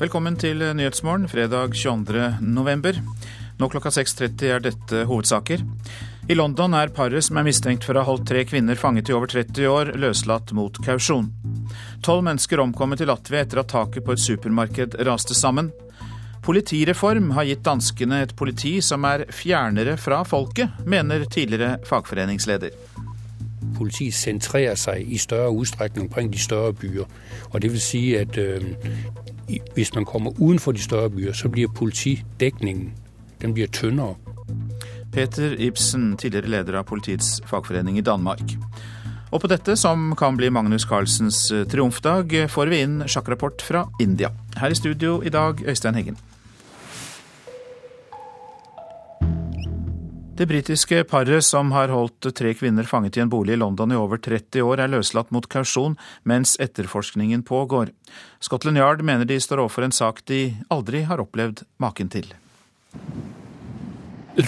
Velkommen til Nyhetsmorgen fredag 22. november. Nå klokka 6.30 er dette hovedsaker. I London er paret som er mistenkt for å ha holdt tre kvinner fanget i over 30 år, løslatt mot kausjon. Tolv mennesker omkommet i Latvia etter at taket på et supermarked raste sammen. Politireform har gitt danskene et politi som er fjernere fra folket, mener tidligere fagforeningsleder. Politiet sentrerer seg i større utstrekning omkring de større byer. Og det vil si at hvis man kommer utenfor de større byer, så blir politidekningen den blir tynnere. Peter Ibsen, tidligere leder av politiets fagforening i Danmark. Og på dette, som kan bli Magnus Carlsens eh, triumfdag, får vi inn sjakkrapport fra India. Her i studio i dag, Øystein Heggen. Det britiske paret som har holdt tre kvinner fanget i en bolig i London i over 30 år, er løslatt mot kausjon mens etterforskningen pågår. Scotland Yard mener de står overfor en sak de aldri har opplevd maken til.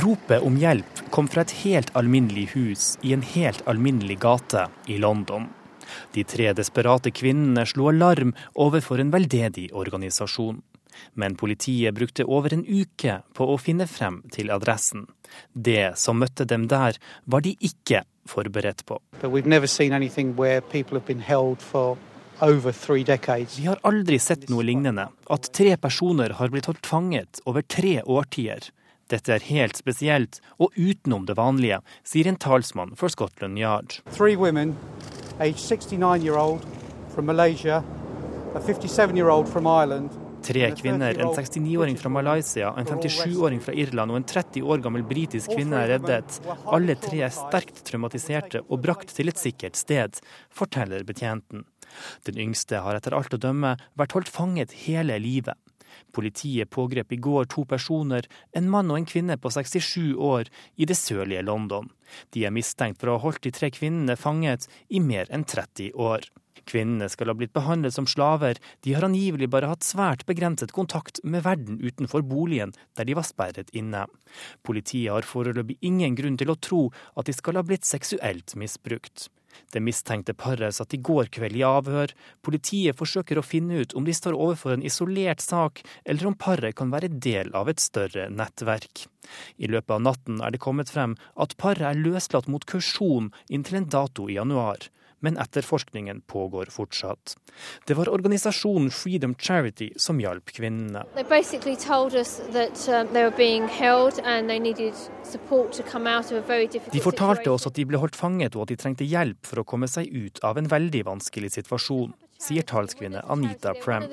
Ropet om hjelp kom fra et helt alminnelig hus i en helt alminnelig gate i London. De tre desperate kvinnene slo alarm overfor en veldedig organisasjon. Men politiet brukte over en uke på å finne frem til adressen. Det som møtte dem der, var de ikke forberedt på. Vi har aldri sett noe lignende, at tre personer har blitt holdt fanget over tre årtier. Dette er helt spesielt og utenom det vanlige, sier en talsmann for Scotland Yard. Three women, age 69 year old from Malaysia, a 57 year old from Ireland, Tre kvinner, en 69-åring fra Malaysia, en 57-åring fra Irland og en 30 år gammel britisk kvinne er reddet. Alle tre er sterkt traumatiserte og brakt til et sikkert sted, forteller betjenten. Den yngste har etter alt å dømme vært holdt fanget hele livet. Politiet pågrep i går to personer, en mann og en kvinne på 67 år, i det sørlige London. De er mistenkt for å ha holdt de tre kvinnene fanget i mer enn 30 år. Kvinnene skal ha blitt behandlet som slaver, de har angivelig bare hatt svært begrenset kontakt med verden utenfor boligen der de var sperret inne. Politiet har foreløpig ingen grunn til å tro at de skal ha blitt seksuelt misbrukt. Det mistenkte paret satt i går kveld i avhør. Politiet forsøker å finne ut om de står overfor en isolert sak, eller om paret kan være del av et større nettverk. I løpet av natten er det kommet frem at paret er løslatt mot kursjon inntil en dato i januar men etterforskningen pågår fortsatt. Det var organisasjonen Freedom Charity som hjalp kvinnene. Um, de fortalte oss at de ble holdt fanget og at de trengte hjelp for å komme seg ut av en veldig vanskelig situasjon sier talskvinne Anita Prem.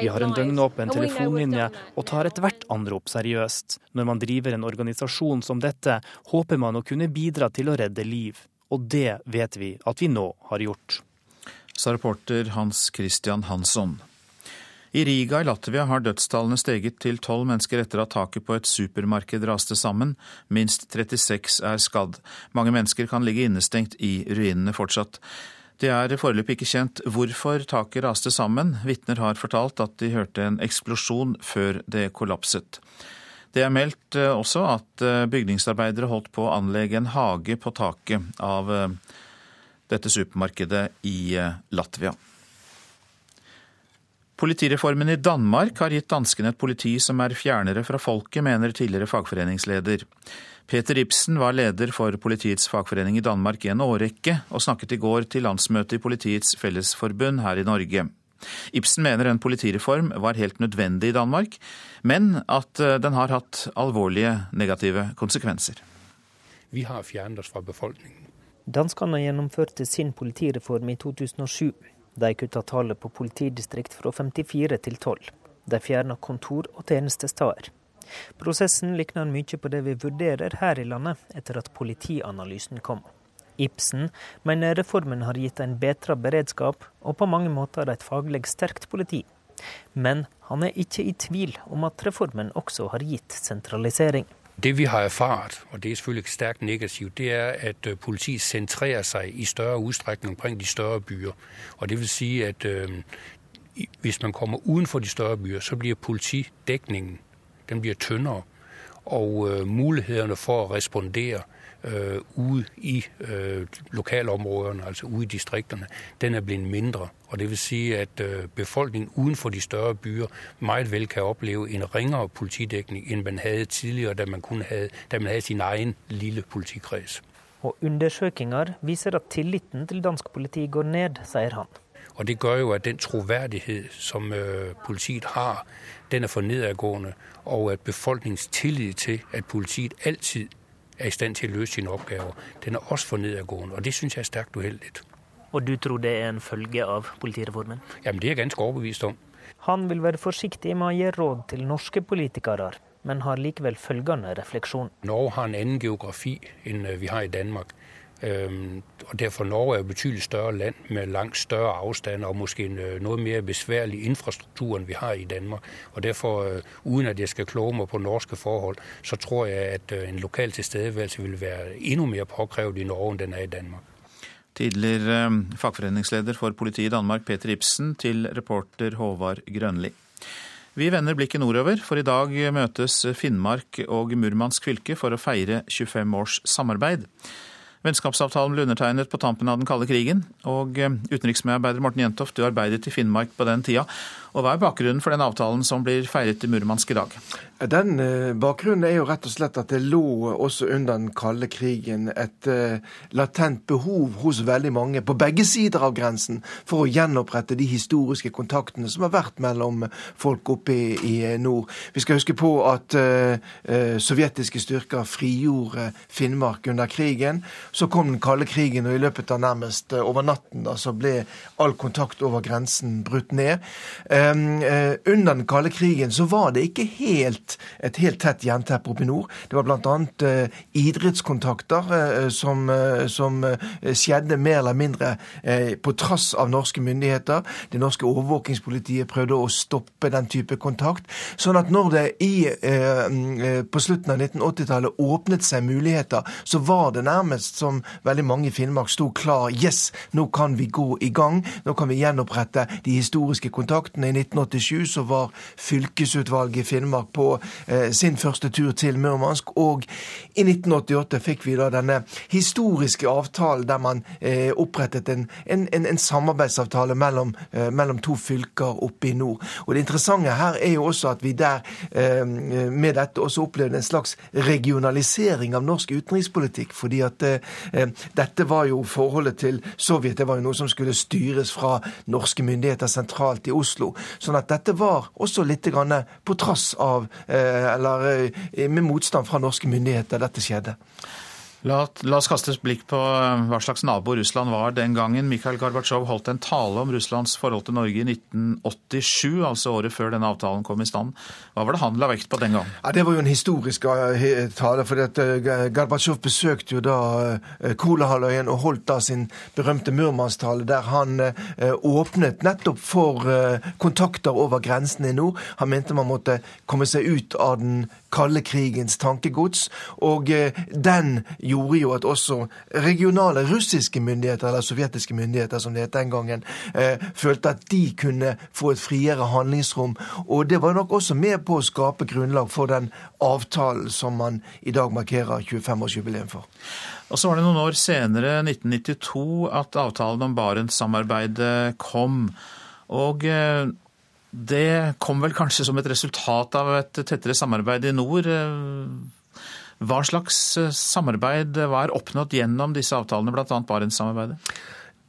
Vi har en døgnåpen telefonlinje og tar ethvert anrop seriøst. Når man driver en organisasjon som dette, håper man å kunne bidra til å redde liv. Og det vet vi at vi nå har gjort. Sa reporter Hans Christian Hansson. I Riga i Latvia har dødstallene steget til tolv mennesker etter at taket på et supermarked raste sammen. Minst 36 er skadd. Mange mennesker kan ligge innestengt i ruinene fortsatt. Det er foreløpig ikke kjent hvorfor taket raste sammen. Vitner har fortalt at de hørte en eksplosjon før det kollapset. Det er meldt eh, også at eh, bygningsarbeidere holdt på å anlegge en hage på taket av eh, dette supermarkedet i Latvia. Politireformen i Danmark har gitt danskene et politi som er fjernere fra folket, mener tidligere fagforeningsleder. Peter Ibsen var leder for Politiets fagforening i Danmark i en årrekke, og snakket i går til landsmøtet i Politiets Fellesforbund her i Norge. Ibsen mener en politireform var helt nødvendig i Danmark, men at eh, den har hatt alvorlige negative konsekvenser. Vi har fjernet oss fra befolkningen. Danskene gjennomførte sin politireform i 2007. De kutta tallet på politidistrikt fra 54 til 12. De fjerna kontor og tjenestesteder. Prosessen likner mye på det vi vurderer her i landet etter at politianalysen kom. Ibsen mener reformen har gitt en bedre beredskap og på mange måter et faglig sterkt politi. Men han er ikke i tvil om at reformen også har gitt sentralisering. Det vi har erfart, og det er selvfølgelig sterkt negativt, det er at øh, politiet sentrerer seg i større utstrekning omkring de større byer. Og det vil si at øh, hvis man kommer utenfor de større byer, så blir politidekningen den blir tynnere. og øh, mulighetene for å respondere øh, ude i øh, lokalområderne, altså ude i distrikterne, den er blitt mindre. Og det vil si at øh, befolkningen utenfor de større byer meget vel kan oppleve en ringere politidekning enn man hadde tidligere, da man, kun hadde, da man hadde sin egen lille politikrets. Og undersøkelser viser at tilliten til dansk politi går ned, sier han. Og det gør jo at den troverdighet som øh, politiet har, den er for nedadgående, og at befolkningens tillit til at politiet alltid er i stand til å løse sine oppgaver, den er også for nedadgående. Og det syns jeg er sterkt uheldig. Og du tror det er en følge av politireformen? Jamen, det er jeg ganske overbevist om. Han vil være forsiktig med å gi råd til norske politikere, men har likevel følgende refleksjon. Norge har en annen geografi enn øh, vi har i Danmark. Og derfor Norge er et betydelig større land med langt større avstander og måske øh, noe mer besværlig infrastruktur enn vi har i Danmark. Og derfor, øh, uten at jeg skal kloge meg på norske forhold, så tror jeg at øh, en lokal tilstedeværelse vil være enda mer påkrevet i Norge enn den er i Danmark. Tidligere fagforeningsleder for politiet i Danmark, Peter Ibsen, til reporter Håvard Grønli. Vi vender blikket nordover, for i dag møtes Finnmark og Murmansk fylke for å feire 25 års samarbeid. Vennskapsavtalen ble undertegnet på tampen av den kalde krigen. Og eh, utenriksmedarbeider Morten Jentoft, du arbeidet i Finnmark på den tida. Og Hva er bakgrunnen for den avtalen som blir feiret i Murmansk i dag? Den eh, Bakgrunnen er jo rett og slett at det lå også under den kalde krigen et uh, latent behov hos veldig mange på begge sider av grensen for å gjenopprette de historiske kontaktene som har vært mellom folk oppe i, i nord. Vi skal huske på at sovjetiske styrker frigjorde Finnmark under krigen. Så kom den kalde krigen, og i løpet av nærmest over natten da, så ble all kontakt over grensen brutt ned. Eh, under den kalde krigen så var det ikke helt, et helt tett jernteppe oppe i nord. Det var bl.a. Eh, idrettskontakter eh, som, som, skjedde mer eller mindre på trass av norske myndigheter. Det norske overvåkingspolitiet prøvde å stoppe den type kontakt. Sånn at når det i, på slutten av 1980-tallet åpnet seg muligheter, så var det nærmest som veldig mange i Finnmark sto klar. Yes, nå kan vi gå i gang. Nå kan vi gjenopprette de historiske kontaktene. 1987 så var fylkesutvalget i Finnmark på eh, sin første tur til Murmansk. Og i 1988 fikk vi da denne historiske avtalen der man eh, opprettet en, en, en, en samarbeidsavtale mellom, eh, mellom, to fylker oppe i nord. Og det interessante her er jo også at vi der eh, med dette også opplevde en slags regionalisering av norsk utenrikspolitikk. fordi at eh, dette var jo forholdet til Sovjet, det var jo noe som skulle styres fra norske myndigheter sentralt i Oslo. Sånn at dette var også litt på trass av, eh, eller eh, med motstand fra norske myndigheter, dette skjedde. La, la, oss kaste et blikk på eh, hva slags nabo Russland var den gangen. Mikhail Gorbatsjov holdt en tale om Russlands forhold til Norge i 1987, altså året før denne avtalen kom i stand. Hva var det han la vekt på den gang? Ja, Det var jo en historisk eh, tale. for uh, Gorbatsjov besøkte jo da Kolahalvøya og holdt da sin berømte Murmansk-tale, der han åpnet nettopp for kontakter over grensene i nord. Han mente man måtte komme seg ut av den kalde krigens tankegods. Og den gjorde jo at også regionale russiske myndigheter, eller sovjetiske myndigheter som det het den gangen, eh, følte at de kunne få et friere handlingsrom. Og det var nok også med på å skape grunnlag for den avtalen som man i dag markerer 25-årsjubileum for. Og så var det noen år senere, 1992, at avtalen om Barentssamarbeidet kom. Og eh, det kom vel kanskje som et resultat av et tettere samarbeid i nord. Eh, hva slags eh, samarbeid var er oppnådd gjennom disse avtalene, bl.a. Barentssamarbeidet?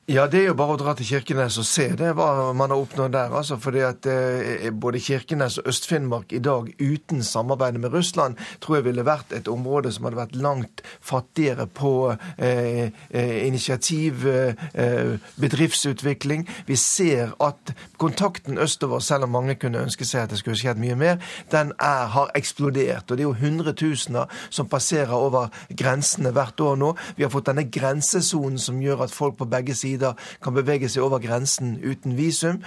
Ja, det er jo bare å dra til Kirkenes og se det, hva man har oppnådd der. altså, fordi at eh, Både Kirkenes og Øst-Finnmark i dag uten samarbeidet med Russland tror jeg ville vært et område som hadde vært langt fattigere på eh, eh initiativ, eh, bedriftsutvikling. Vi ser at kontakten østover, selv om mange kunne ønske seg at det skulle skjedd mye mer, den er, har eksplodert. Og det er jo hundretusener som passerer over grensene hvert år nå. Vi har fått denne grensesonen som gjør at folk på begge sider sider kan bevege seg over grensen uten visum.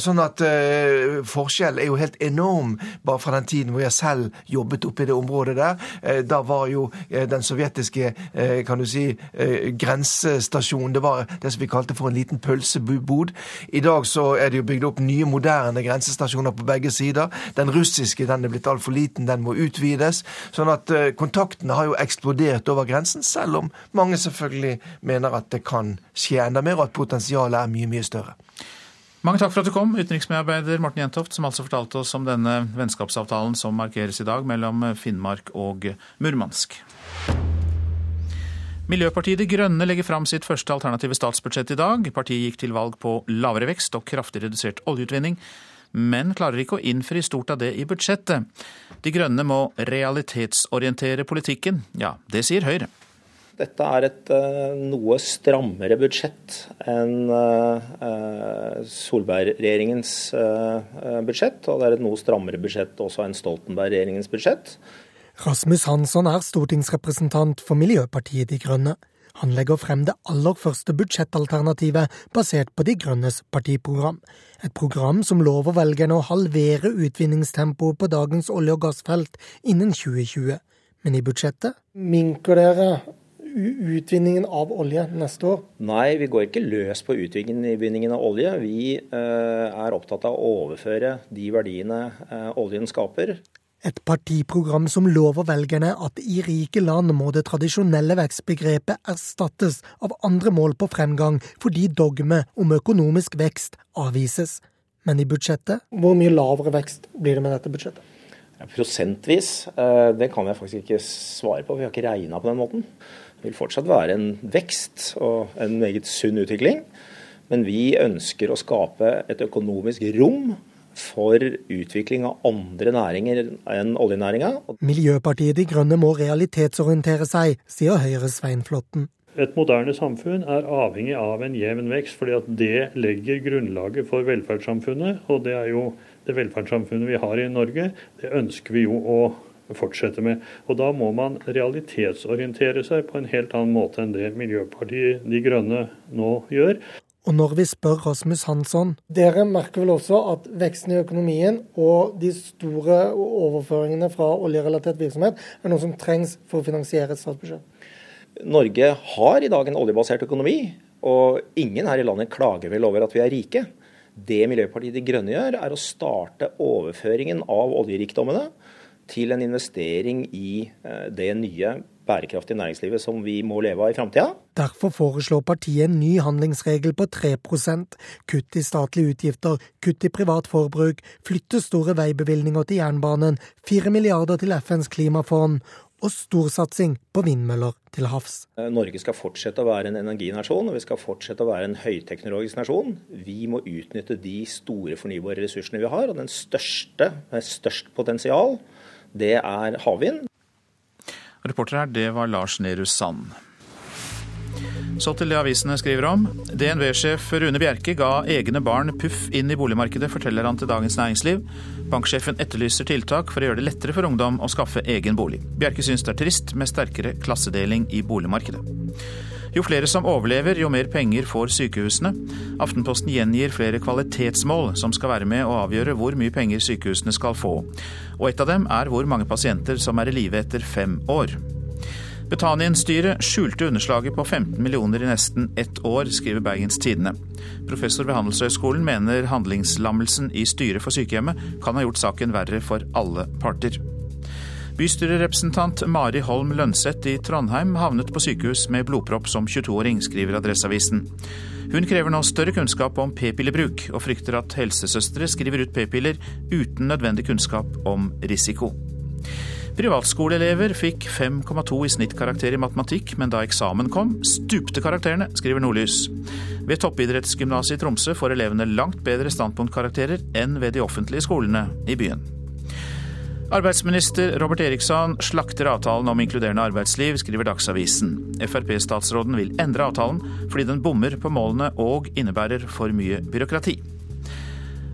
Sånn at forskjell er jo helt enorm bare fra den tiden hvor jeg selv jobbet oppe i det området der. Da var jo den sovjetiske kan du si, grensestasjonen det var det som vi kalte for en liten pølsebod. I dag så er det jo bygd opp nye, moderne grensestasjoner på begge sider. Den russiske den er blitt altfor liten, den må utvides. Sånn at kontaktene har jo eksplodert over grensen, selv om mange selvfølgelig mener at det kan skje enda mer, og at potensialet er mye, mye større. Mange takk for at du kom, utenriksmedarbeider Morten Jentoft, som altså fortalte oss om denne vennskapsavtalen som markeres i dag mellom Finnmark og Murmansk. Miljøpartiet De Grønne legger fram sitt første alternative statsbudsjett i dag. Partiet gikk til valg på lavere vekst og kraftig redusert oljeutvinning, men klarer ikke å innfri stort av det i budsjettet. De Grønne må realitetsorientere politikken. Ja, det sier Høyre. Dette er et uh, noe strammere budsjett enn uh, Solberg-regjeringens uh, budsjett. Og det er et noe strammere budsjett også enn Stoltenberg-regjeringens budsjett. Rasmus Hansson er stortingsrepresentant for Miljøpartiet De Grønne. Han legger frem det aller første budsjettalternativet basert på De Grønnes partiprogram. Et program som lover velgerne å halvere utvinningstempoet på dagens olje- og gassfelt innen 2020. Men i budsjettet Minker dere utvinningen av olje neste år? Nei, vi går ikke løs på utvinningen av olje. Vi uh, er opptatt av å overføre de verdiene uh, oljen skaper. Et partiprogram som lover velgerne at i rike land må det tradisjonelle vekstbegrepet erstattes av andre mål på fremgang, fordi dogme om økonomisk vekst avvises. Men i budsjettet Hvor mye lavere vekst blir det med dette budsjettet? Ja, prosentvis, eh, det kan jeg faktisk ikke svare på. Vi har ikke regna på den måten. Det vil fortsatt være en vekst og en meget sunn utvikling. Men vi ønsker å skape et økonomisk rom for utvikling av andre næringer enn oljenæringa. Miljøpartiet De Grønne må realitetsorientere seg, sier Høyres Svein Flåtten. Et moderne samfunn er avhengig av en jevn vekst, fordi at det legger grunnlaget for velferdssamfunnet. Og det er jo det velferdssamfunnet vi har i Norge. Det ønsker vi jo å fortsette med. Og da må man realitetsorientere seg på en helt annen måte enn det Miljøpartiet De Grønne nå gjør. Og når vi spør Rasmus Hansson Dere merker vel også at veksten i økonomien og de store overføringene fra oljerelatert virksomhet er noe som trengs for å finansiere et statsbudsjett? Norge har i dag en oljebasert økonomi, og ingen her i landet klager vel over at vi er rike. Det Miljøpartiet De Grønne gjør, er å starte overføringen av oljerikdommene til en investering i eh, det nye bærekraftige næringslivet som vi må leve av i framtida. Derfor foreslår partiet en ny handlingsregel på 3% kutt i statlige utgifter, kutt i privat forbruk, flytte store veibevilgninger til jernbanen, 4 milliarder til FNs klimafond og storsatsing på vindmøller til havs. Eh, Norge skal fortsette å være en energinasjon, og vi skal fortsette å være en høyteknologisk nasjon. Vi må utnytte de store fornybare ressursene vi har, og den største med størst potensial, det er havvind. Reporter her, det var Lars Nehru Sand. Så til det avisene skriver om. DNV-sjef Rune Bjerke ga egne barn puff inn i boligmarkedet, forteller han til Dagens Næringsliv. Banksjefen etterlyser tiltak for å gjøre det lettere for ungdom å skaffe egen bolig. Bjerke syns det er trist med sterkere klassedeling i boligmarkedet. Jo flere som overlever, jo mer penger får sykehusene. Aftenposten gjengir flere kvalitetsmål som skal være med å avgjøre hvor mye penger sykehusene skal få. Og et av dem er hvor mange pasienter som er i live etter fem år. Betanien-styret skjulte underslaget på 15 millioner i nesten ett år, skriver Bergens Tidende. Professor ved Handelshøyskolen mener handlingslammelsen i styret for sykehjemmet kan ha gjort saken verre for alle parter. Bystyrerepresentant Mari Holm Lønseth i Trondheim havnet på sykehus med blodpropp som 22-åring, skriver Adresseavisen. Hun krever nå større kunnskap om p-pillebruk, og frykter at helsesøstre skriver ut p-piller uten nødvendig kunnskap om risiko. Privatskoleelever fikk 5,2 i snittkarakter i matematikk, men da eksamen kom, stupte karakterene, skriver Nordlys. Ved toppidrettsgymnaset i Tromsø får elevene langt bedre standpunktkarakterer enn ved de offentlige skolene i byen. Arbeidsminister Robert Eriksson slakter avtalen om inkluderende arbeidsliv, skriver Dagsavisen. Frp-statsråden vil endre avtalen fordi den bommer på målene og innebærer for mye byråkrati.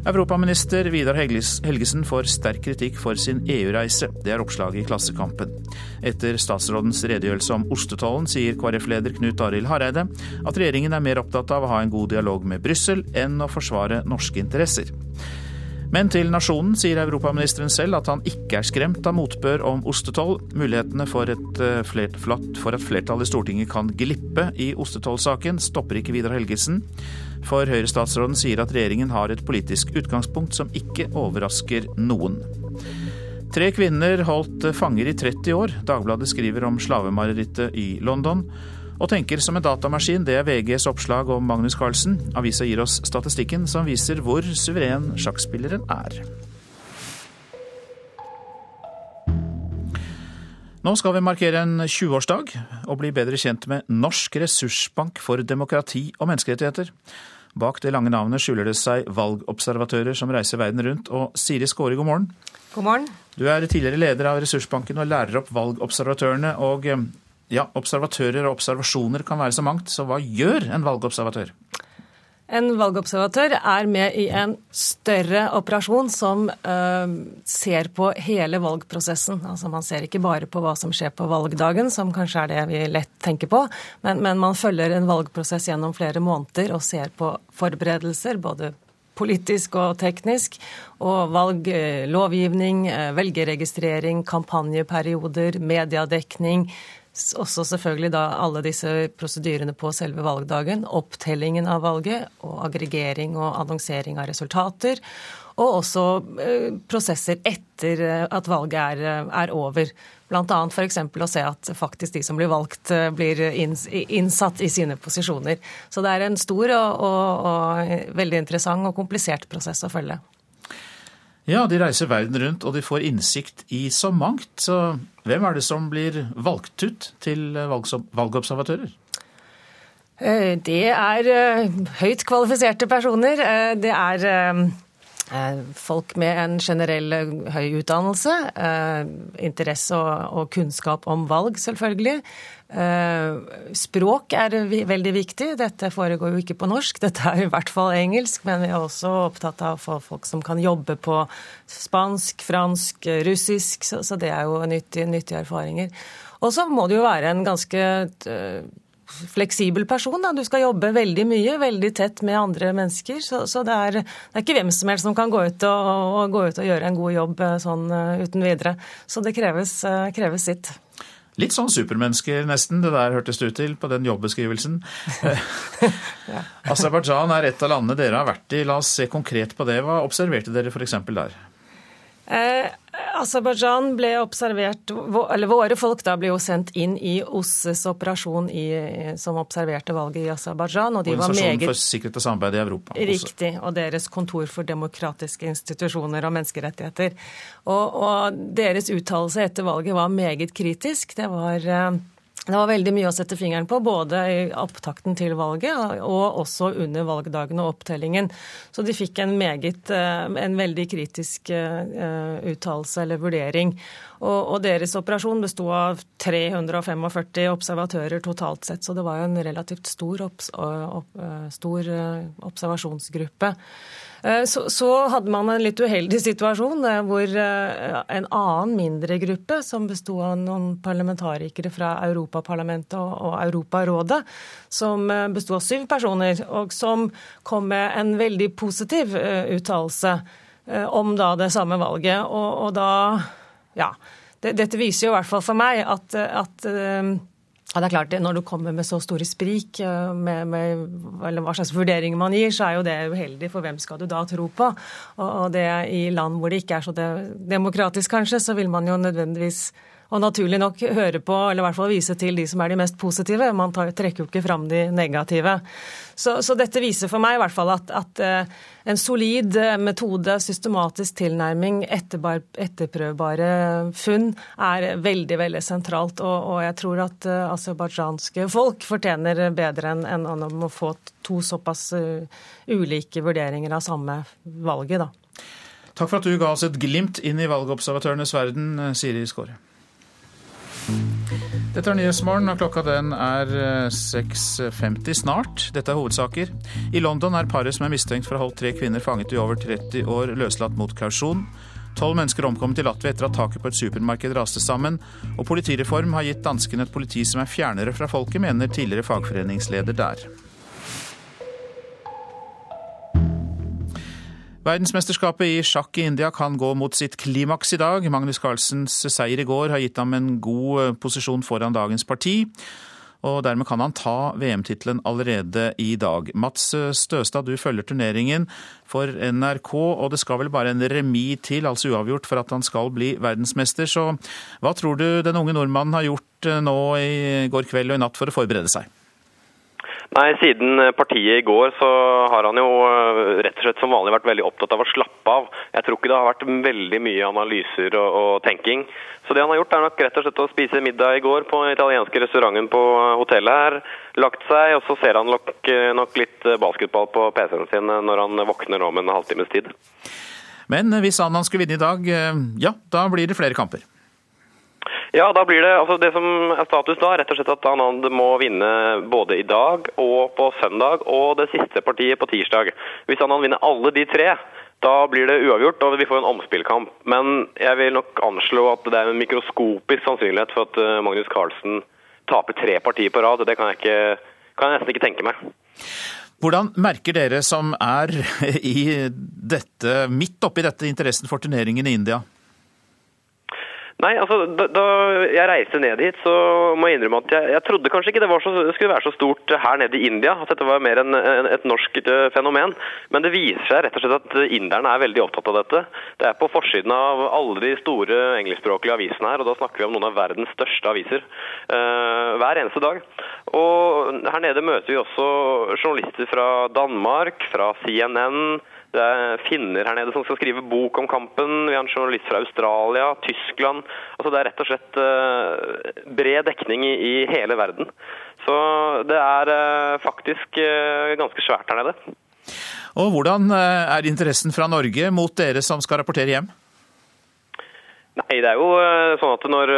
Europaminister Vidar Helgesen får sterk kritikk for sin EU-reise. Det er oppslaget i Klassekampen. Etter statsrådens redegjørelse om ostetollen sier KrF-leder Knut Arild Hareide at regjeringen er mer opptatt av å ha en god dialog med Brussel enn å forsvare norske interesser. Men til Nasjonen sier europaministeren selv at han ikke er skremt av motbør om ostetoll. Mulighetene for, eh, for at flertallet i Stortinget kan glippe i ostetollsaken, stopper ikke Vidar Helgesen. For Høyre-statsråden sier at regjeringen har et politisk utgangspunkt som ikke overrasker noen. Tre kvinner holdt fanger i 30 år. Dagbladet skriver om slavemarerittet i London. Og tenker som en datamaskin, det er VGs oppslag om Magnus Carlsen. Avisa gir oss statistikken som viser hvor suveren sjakkspilleren er. Nå skal vi markere en 20-årsdag og bli bedre kjent med Norsk ressursbank for demokrati og menneskerettigheter. Bak det lange navnet skjuler det seg valgobservatører som reiser verden rundt. Og Siri Skåre, god morgen. God morgen. Du er tidligere leder av Ressursbanken og lærer opp valgobservatørene. og eh, ja, observatører og observasjoner kan være så mangt, så hva gjør en valgobservatør? En valgobservatør er med i en større operasjon som uh, ser på hele valgprosessen. Altså Man ser ikke bare på hva som skjer på valgdagen, som kanskje er det vi lett tenker på, men, men man følger en valgprosess gjennom flere måneder og ser på forberedelser, både politisk og teknisk, og valg, eh, lovgivning, eh, velgerregistrering, kampanjeperioder, mediedekning, også selvfølgelig da alle disse prosedyrene på selve valgdagen, opptellingen av valget og aggregering og annonsering av resultater. Og også eh, prosesser etter eh, at valget er, eh, er over. Bl.a. f.eks. å se at faktisk de som blir valgt, blir innsatt i sine posisjoner. Så det er en stor og, og, og veldig interessant og komplisert prosess å følge. Ja, de reiser verden rundt, og de får innsikt i så mangt. Så hvem er det som blir valgt ut til valgobservatører? Eh, det er eh, høyt kvalifiserte personer. Eh, det er folk med en generell høy utdannelse, interesse og kunnskap om valg, selvfølgelig. Eh, språk er veldig viktig. Dette foregår jo ikke på norsk, dette er i hvert fall engelsk. Men vi er også opptatt av å få folk som kan jobbe på spansk, fransk, russisk. Så det er jo nyttige, nyttige erfaringer. Og så må du jo være en ganske eh, fleksibel person. Da. Du skal jobbe veldig mye, veldig tett med andre mennesker. Så, så det, er, det, er, ikke hvem som helst som kan gå ut og, og, gå ut og gjøre en god jobb eh, sånn uten videre. Så det kreves, kreves sitt. Litt sånn supermennesker, nesten. Det der hørtes det ut til på den jobbeskrivelsen. ja. Aserbajdsjan er et av landene dere har vært i. La oss se konkret på det. Hva observerte dere f.eks. der? Eh, Aserbajdsjan ble observert Eller våre folk da ble jo sendt inn i OSSEs operasjon i, som observerte valget i Aserbajdsjan. Og de var meget for sikkerhet og samarbeid i Europa. Riktig. Og deres kontor for demokratiske institusjoner og menneskerettigheter. Og, og deres uttalelse etter valget var meget kritisk. Det var eh, det var veldig mye å sette fingeren på, både i opptakten til valget og også under valgdagen og opptellingen. Så de fikk en meget, eh, en veldig kritisk eh, uttalelse eller vurdering. Og, deres operasjon besto av 345 observatører totalt sett, så det var jo en relativt stor, obs, eh, stor observasjonsgruppe. Eh, så, så, hadde man en litt uheldig situasjon eh, hvor eh, en annen mindre gruppe, som besto av noen parlamentarikere fra Europaparlamentet og Europarådet, som besto av syv personer, og som kom med en veldig positiv uttalelse om da det samme valget. Og, og da Ja. Dette viser jo i hvert fall for meg at, at ja, det er klart, Når du kommer med så store sprik, eh, med, med, eller hva slags vurderinger man gir, så er jo det uheldig, for hvem skal du da tro på? Og, og det I land hvor det ikke er så demokratisk, kanskje, så vil man jo nødvendigvis og naturlig nok høre på, eller i hvert fall vise til de som er de mest positive. Man tar, trekker jo ikke fram de negative. Så, så, dette viser for meg i hvert fall at, at uh, en solid eh, metode, systematisk tilnærming, etterbar, etterprøvbare funn er veldig veldig sentralt. Og, og jeg tror at uh, aserbajdsjanske folk fortjener bedre enn en, en, å få to såpass ulike vurderinger av samme valget. da. Takk for at du ga oss et glimt inn i valgobservatørenes verden, Siri Skåre. Dette er Nyhetsmorgen, og klokka den er 6.50 eh, snart. Dette er hovedsaker. I London er paret som er mistenkt for å ha holdt tre kvinner fanget i over 30 år, løslatt mot kausjon. Tolv mennesker omkommet i Latvia etter at taket på et supermarked raste sammen. Og politireform har gitt danskene et politi som er fjernere fra folket, mener tidligere fagforeningsleder der. Verdensmesterskapet i sjakk i India kan gå mot sitt klimaks i dag. Magnus Carlsens seier i går har gitt ham en god eh, posisjon foran dagens parti. Og dermed kan han ta VM-tittelen allerede i dag. Mats Støstad, du følger turneringen for NRK, og det skal vel bare en remis til, altså uavgjort, for at han skal bli verdensmester. Så hva tror du den unge nordmannen har gjort eh, nå i går kveld og i natt for å forberede seg? Nei, Siden partiet i går så har han jo eh, rett og slett som vanlig vært veldig opptatt av å slappe av. Jeg tror ikke det har vært veldig mye analyser og, og tenking. Så det han har gjort er nok rett og slett å spise middag i går på den italienske restauranten på hotellet her. Lagt seg, og så ser han nok, eh, nok litt basketball på PC-en sin når han våkner om en halvtimes tid. Men hvis han skulle vinne i dag, eh, ja, da blir det flere kamper. Ja, da blir det altså det som er status da, rett og slett at Anand må vinne både i dag og på søndag og det siste partiet på tirsdag. Hvis Anand vinner alle de tre, da blir det uavgjort og vi får en omspillkamp. Men jeg vil nok anslå at det er en mikroskopisk sannsynlighet for at eh, Magnus Carlsen taper tre partier på rad. Det kan jeg, ikke, kan jeg nesten ikke tenke meg. Hvordan merker dere som er i dette, midt oppi dette interessen for turneringen i India? Nei, altså, da, da, jeg reiste ned hit, så må jeg innrømme at jeg, jeg trodde kanskje ikke det så, skulle være så stort her nede i India. At dette var mer en, en, et norsk eh, fenomen. Men det viser seg rett og slett at inderne er veldig opptatt av dette. Det er på forsiden av alle de store engelskspråklige avisene her, og da snakker vi om noen av verdens største aviser. Uh, hver eneste dag. Og her nede møter vi også journalister fra Danmark, fra CNN. Er finner her nede som skal skrive bok om kampen. Vi har en journalist fra Australia, Tyskland. Altså Det er rett og slett uh, bred dekning i, hele verden. Så det er uh, faktisk uh, ganske svært her nede. Og Hvordan er interessen fra Norge mot dere som skal rapportere hjem? Nei, det er jo sånn at når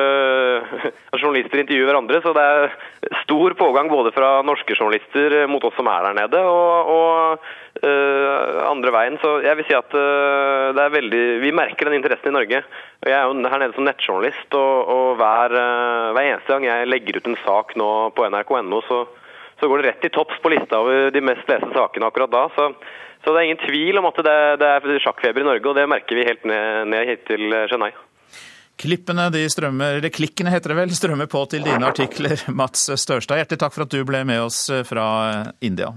journalister intervjuer hverandre, så det er stor pågang både fra norske journalister mot oss som er der nede, og, og Uh, andre veien. Så jeg vil si at uh, det er veldig Vi merker den interessen i Norge. Jeg er jo her nede som nettjournalist, og, og hver, uh, hver, eneste gang jeg legger ut en sak nå på nrk.no, så, så, går det rett i topps på lista over de mest leste sakene akkurat da. Så, så det er ingen tvil om at det, det er sjakkfeber i Norge, og det merker vi helt ned, ned hit til Chennai. Klippene de strømmer, eller klikkene heter det vel, strømmer på til dine artikler, Mats Størstad. Hjertelig takk for at du ble med oss fra India.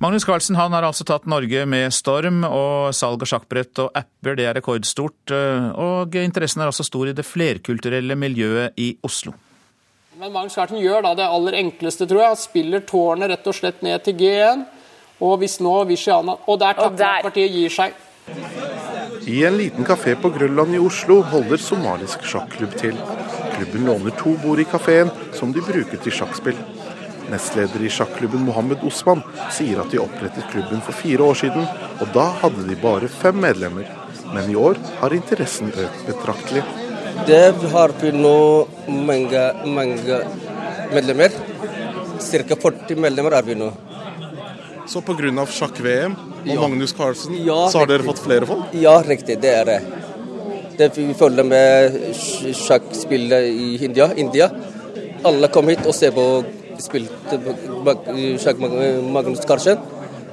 Magnus Carlsen han har altså tatt Norge med storm, og salg av sjakkbrett og apper det er rekordstort. Eh, og interessen er også stor i det flerkulturelle miljøet i Oslo. Men Magnus Carlsen gjør da det aller enkleste, tror jeg. Spiller tårnet rett og slett ned til G1. Og hvis nå Vishiana Og der takker partiet gir seg. I en liten kafé på Grønland i Oslo holder somalisk sjakklubb til. Klubben låner to bord i kafeen, som de bruker til sjakkspill. Nestleder i sjakklubben Mohammed Osman sier at de opprettet klubben for fire år siden, og da hadde de bare fem medlemmer. Men i år har interessen økt betraktelig. Det har vi nå mange, mange medlemmer. Ca. 40 medlemmer er vi nå. Så pga. sjakk-VM og ja. Magnus Carlsen, ja, så har dere fått flere folk? Ja, riktig. Det er det. det vi følger med sjakkspillet i India. India. Alle kom hit og ser på spilte sjakk Magnus Carlsen,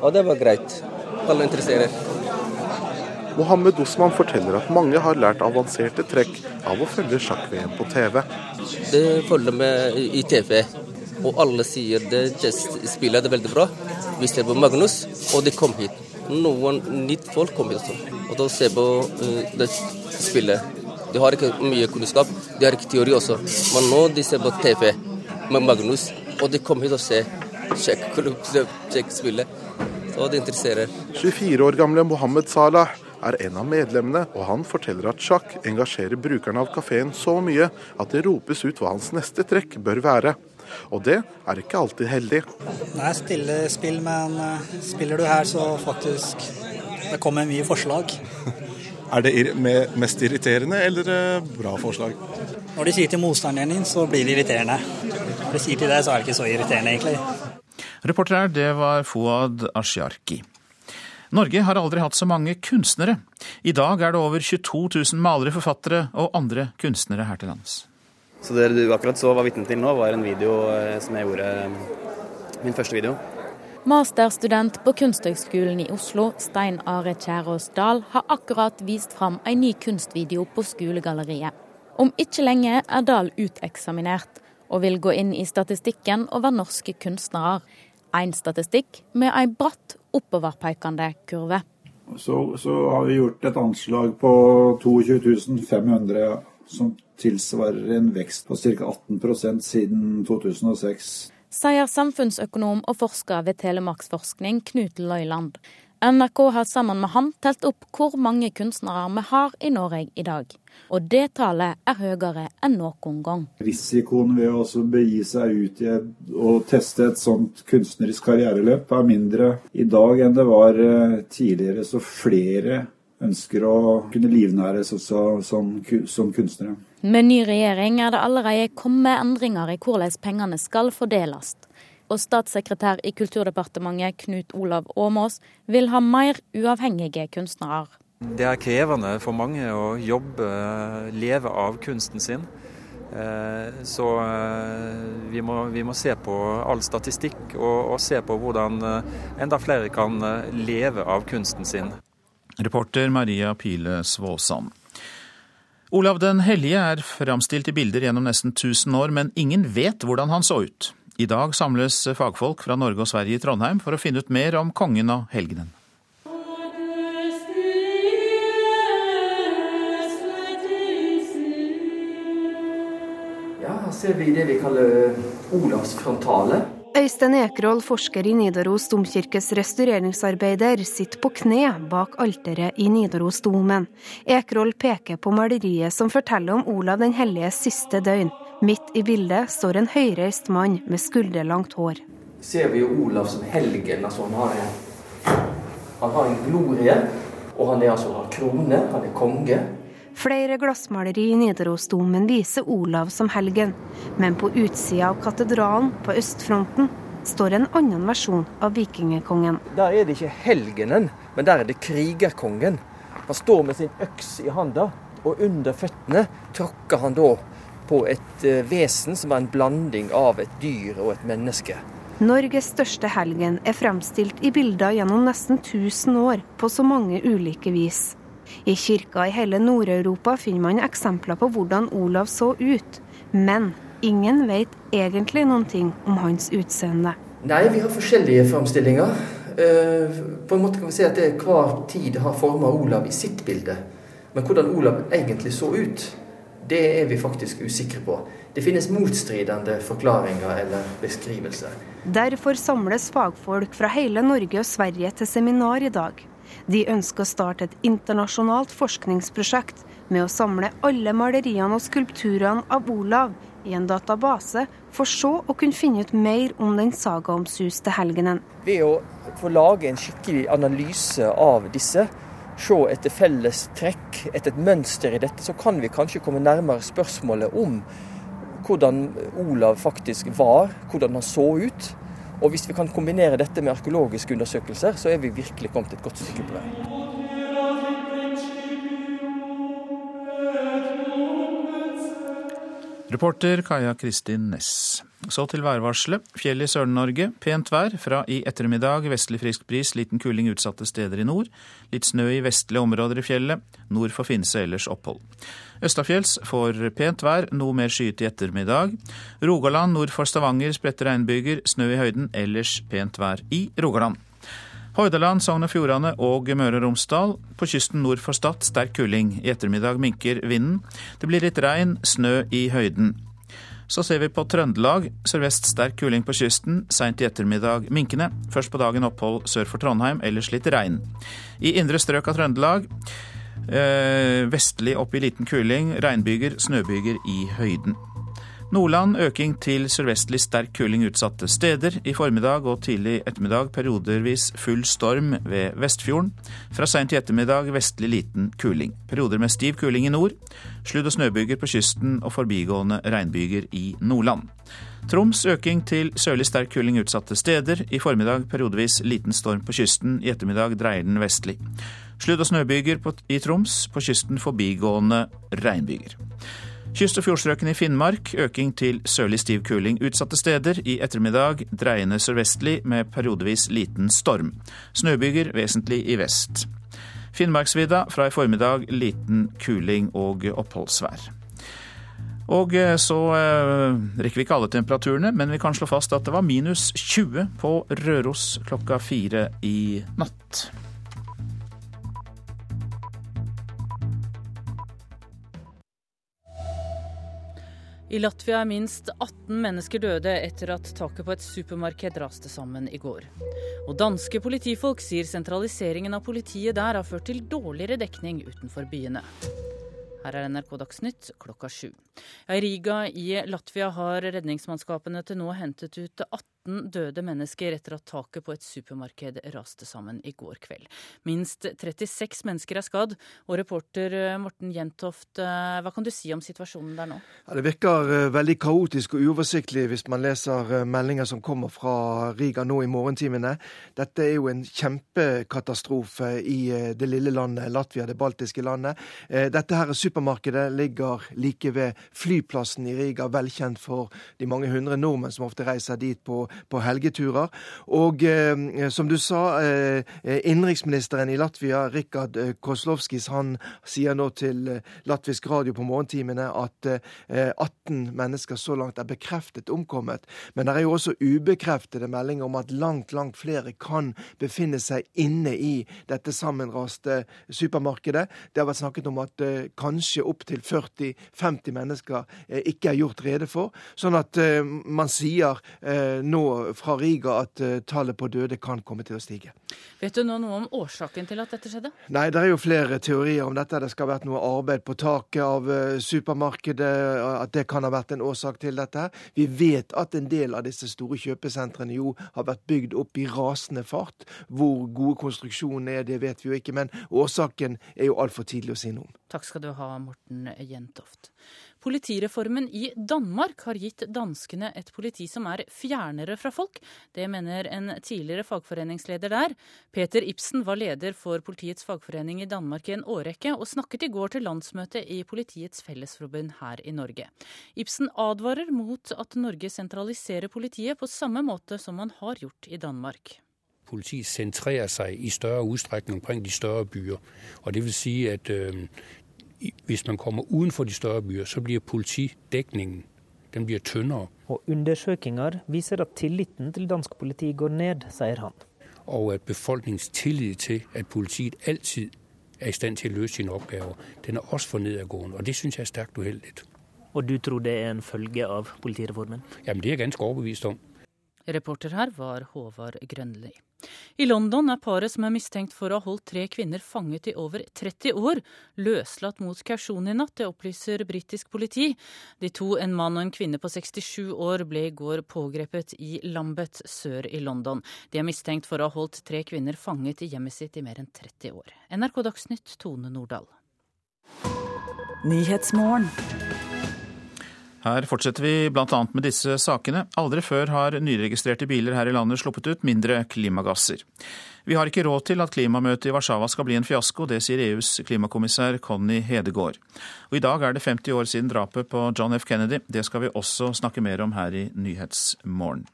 og det var greit. Alle interesserer. Mohammed Osman forteller at mange har lært avanserte trekk av å følge sjakk-VM på TV. Det følger med i TV, og alle sier det spiller det veldig bra. Vi ser på Magnus, og de kom hit. Noen nytt folk kom hit også, og da ser på uh, det spillet. De har ikke mye kunnskap, de har ikke teori også, men nå de ser på TV med Magnus. Og de kom hit og ser se sjekkspillet. Så det interesserer. 24 år gamle Mohammed Salah er en av medlemmene, og han forteller at sjakk engasjerer brukerne av kafeen så mye at det ropes ut hva hans neste trekk bør være. Og det er ikke alltid heldig. Det er stille spill, men eh, spiller du her så faktisk Det kommer mye forslag. Er det mest irriterende eller eh, bra forslag? Når de sier til motstanderen din, så blir det irriterende. Når de sier til deg, så er det ikke så irriterende, egentlig. Reporter her, det var Fouad Ashiarki. Norge har aldri hatt så mange kunstnere. I dag er det over 22 000 malere, forfattere og andre kunstnere her til lands. Så Det du akkurat så var vitne til nå, var en video eh, som jeg gjorde, min første video. Masterstudent på Kunsthøgskolen i Oslo, Stein Are Kjærås Dahl, har akkurat vist fram en ny kunstvideo på skolegalleriet. Om ikke lenge er Dahl uteksaminert, og vil gå inn i statistikken over norske kunstnere. En statistikk med ei bratt oppoverpekende kurve. Så, så, har vi gjort et anslag på 22 500, som tilsvarer en vekst på ca. 18% siden 2006. Sier samfunnsøkonom og forsker ved Telemarksforskning Knut Løyland. NRK har sammen med han telt opp hvor mange kunstnere vi har i Norge i dag. Og det tallet er høyere enn noen gang. Risikoen ved å begi seg ut i å teste et sånt kunstnerisk karriereløp er mindre i dag enn det var eh, tidligere. Så flere ønsker å kunne livnæres også som, som kunstnere. Med ny regjering er det allerede kommet endringer i hvordan pengene skal fordeles og statssekretær i Kulturdepartementet Knut Olav Åmås vil ha mer uavhengige kunstnere. Det er krevende for mange å jobbe, leve av kunsten sin. Eh, så eh, vi må, vi må se på all statistikk og, og se på hvordan eh, enda flere kan leve av kunsten sin. Reporter Maria Pile Svåsand. Olav den hellige er framstilt i bilder gjennom nesten 1000 år, men ingen vet hvordan han så ut. I dag samles fagfolk fra Norge og Sverige i Trondheim for å finne ut mer om kongen og helgenen. Ja, her ser vi det vi kaller Olavsfrontale. Øystein Ekroll, forsker i Nidaros domkirkes restaureringsarbeider, sitter på kne bak alteret i Nidarosdomen. Ekroll peker på maleriet som forteller om Olav den helliges siste døgn. Midt i bildet står en høyreist mann med skulderlangt hår. Ser vi jo Olav som helgen. altså Han har en, han har en glorie, og han er altså har krone, han er konge. Flere glassmaleri i Nidarosdomen viser Olav som helgen, men på utsida av katedralen på østfronten står en annen versjon av vikingkongen. Der er det ikke helgenen, men der er det krigerkongen. Han står med sin øks i handa, og under føttene tråkker han da på et eh, vesen som er en blanding av et dyr og et menneske. Norges største helgen er fremstilt i bilder gjennom nesten 1000 år på så mange ulike vis. I kirker i hele Nord-Europa finner man eksempler på hvordan Olav så ut, men ingen vet egentlig noen ting om hans utseende. Nei, vi har forskjellige framstillinger. Eh, på en måte kan vi si at det hver tid har forma Olav i sitt bilde. Men hvordan Olav egentlig så ut, det er vi faktisk usikre på. Det finnes motstridende forklaringer eller beskrivelser. Derfor samles fagfolk fra hele Norge og Sverige til seminar i dag. De ønsker å starte et internasjonalt forskningsprosjekt med å samle alle maleriene og skulpturene av Olav i en database, for så å kunne finne ut mer om den sagaomsuste helgenen. Ved å få lage en skikkelig analyse av disse, se etter felles trekk, etter et mønster i dette, så kan vi kanskje komme nærmere spørsmålet om hvordan Olav faktisk var, hvordan han så ut. Og hvis vi kan kombinere dette med arkeologiske undersøkelser, så er vi virkelig kommet et godt stykke på vei. Reporter Kaja Kristin Næss. Så til værvarselet. Fjell i Sør-Norge. Pent vær. Fra i ettermiddag vestlig frisk bris, liten kuling utsatte steder i nord. Litt snø i vestlige områder i fjellet. Nord for Finse ellers opphold. Østafjells får pent vær, noe mer skyet i ettermiddag. Rogaland nord for Stavanger spredte regnbyger, snø i høyden, ellers pent vær i Rogaland. Hordaland, Sogn og Fjordane og Møre og Romsdal. På kysten nord for Stad sterk kuling. I ettermiddag minker vinden. Det blir litt regn, snø i høyden. Så ser vi på Trøndelag. Sørvest sterk kuling på kysten. Seint i ettermiddag minkende. Først på dagen opphold sør for Trondheim, ellers litt regn. I indre strøk av Trøndelag eh, vestlig opp i liten kuling. Regnbyger, snøbyger i høyden. Nordland øking til sørvestlig sterk kuling utsatte steder. I formiddag og tidlig ettermiddag periodervis full storm ved Vestfjorden. Fra seint i ettermiddag vestlig liten kuling. Perioder med stiv kuling i nord. Sludd- og snøbyger på kysten og forbigående regnbyger i Nordland. Troms øking til sørlig sterk kuling utsatte steder. I formiddag periodevis liten storm på kysten. I ettermiddag dreier den vestlig. Sludd- og snøbyger i Troms. På kysten forbigående regnbyger. Kyst- og fjordstrøkene i Finnmark øking til sørlig stiv kuling utsatte steder. I ettermiddag dreiende sørvestlig med periodevis liten storm. Snøbyger vesentlig i vest. Finnmarksvidda fra i formiddag liten kuling og oppholdsvær. Og eh, så eh, rekker vi ikke alle temperaturene, men vi kan slå fast at det var minus 20 på Røros klokka fire i natt. I Latvia er minst 18 mennesker døde etter at taket på et supermarked raste sammen i går. Og danske politifolk sier sentraliseringen av politiet der har ført til dårligere dekning utenfor byene. Her er NRK Dagsnytt klokka sju. I Riga i Latvia har redningsmannskapene til nå hentet ut 18 18 døde mennesker etter at taket på et supermarked raste sammen i går kveld. Minst 36 mennesker er skadd. Og reporter eh, Morten Jentoft, eh, hva kan du si om situasjonen der nå? Ja, det virker eh, veldig kaotisk og uoversiktlig hvis man leser meldinger som kommer fra Riga nå i morgentimene. Dette er jo en kjempekatastrofe i det lille landet Latvia, det baltiske landet. Dette her supermarkedet ligger like ved flyplassen i Riga, velkjent for de mange hundre nordmenn som ofte reiser dit på på helgeturer. Og eh, som du sa, eh, innenriksministeren i Latvia, Rikard Koslovskis, han sier nå til eh, latvisk radio på morgentimene at 18 mennesker så langt er bekreftet omkommet. Men det er jo også ubekreftede meldinger om at langt, langt flere kan befinne seg inne i dette sammenraste supermarkedet. Det har vært snakket om at kanskje opptil 40-50 mennesker ikke er gjort rede for. Sånn at man sier nå fra Riga at uh, tallet på døde kan komme til å stige. Vet du nå noe om årsaken til at dette skjedde? Nei, det er jo flere teorier om dette. Det skal ha vært noe arbeid på taket av uh, supermarkedet, at det kan ha vært en årsak til dette. Vi vet at en del av disse store kjøpesentrene jo har vært bygd opp i rasende fart. Hvor gode konstruksjonene er, det vet vi jo ikke, men årsaken er jo altfor tidlig å si noe om. Takk skal du ha, Morten Jentoft. Politireformen i Danmark har gitt danskene et politi som er fjernere fra folk. Det mener en tidligere fagforeningsleder der. Peter Ibsen var leder for politiets fagforening i Danmark i en årrekke, og snakket i går til landsmøtet i Politiets Fellesforbund her i Norge. Ibsen advarer mot at Norge sentraliserer politiet på samme måte som man har gjort i Danmark politiet sentrerer seg i større utstrekning omkring de større byer. Og det vil si at øh, hvis man kommer utenfor de større byer, så blir politidekningen den blir tynnere. Og undersøkelser viser at tilliten til dansk politi går ned, sier han. Og at befolkningens tillit til at politiet alltid er i stand til å løse sine oppgaver, den er også for nedadgående. Og det syns jeg er sterkt uheldig. Og du tror det er en følge av politireformen? Jamen, det er jeg ganske overbevist om. Reporter her var Håvard Grønli. I London er paret som er mistenkt for å ha holdt tre kvinner fanget i over 30 år, løslatt mot kausjon i natt. Det opplyser britisk politi. De to, en mann og en kvinne på 67 år, ble i går pågrepet i Lambeth sør i London. De er mistenkt for å ha holdt tre kvinner fanget i hjemmet sitt i mer enn 30 år. NRK Dagsnytt, Tone Nordahl. Her fortsetter vi bl.a. med disse sakene. Aldri før har nyregistrerte biler her i landet sluppet ut mindre klimagasser. Vi har ikke råd til at klimamøtet i Warszawa skal bli en fiasko, det sier EUs klimakommissær Conny Hedegaard. Og I dag er det 50 år siden drapet på John F. Kennedy. Det skal vi også snakke mer om her i Nyhetsmorgen.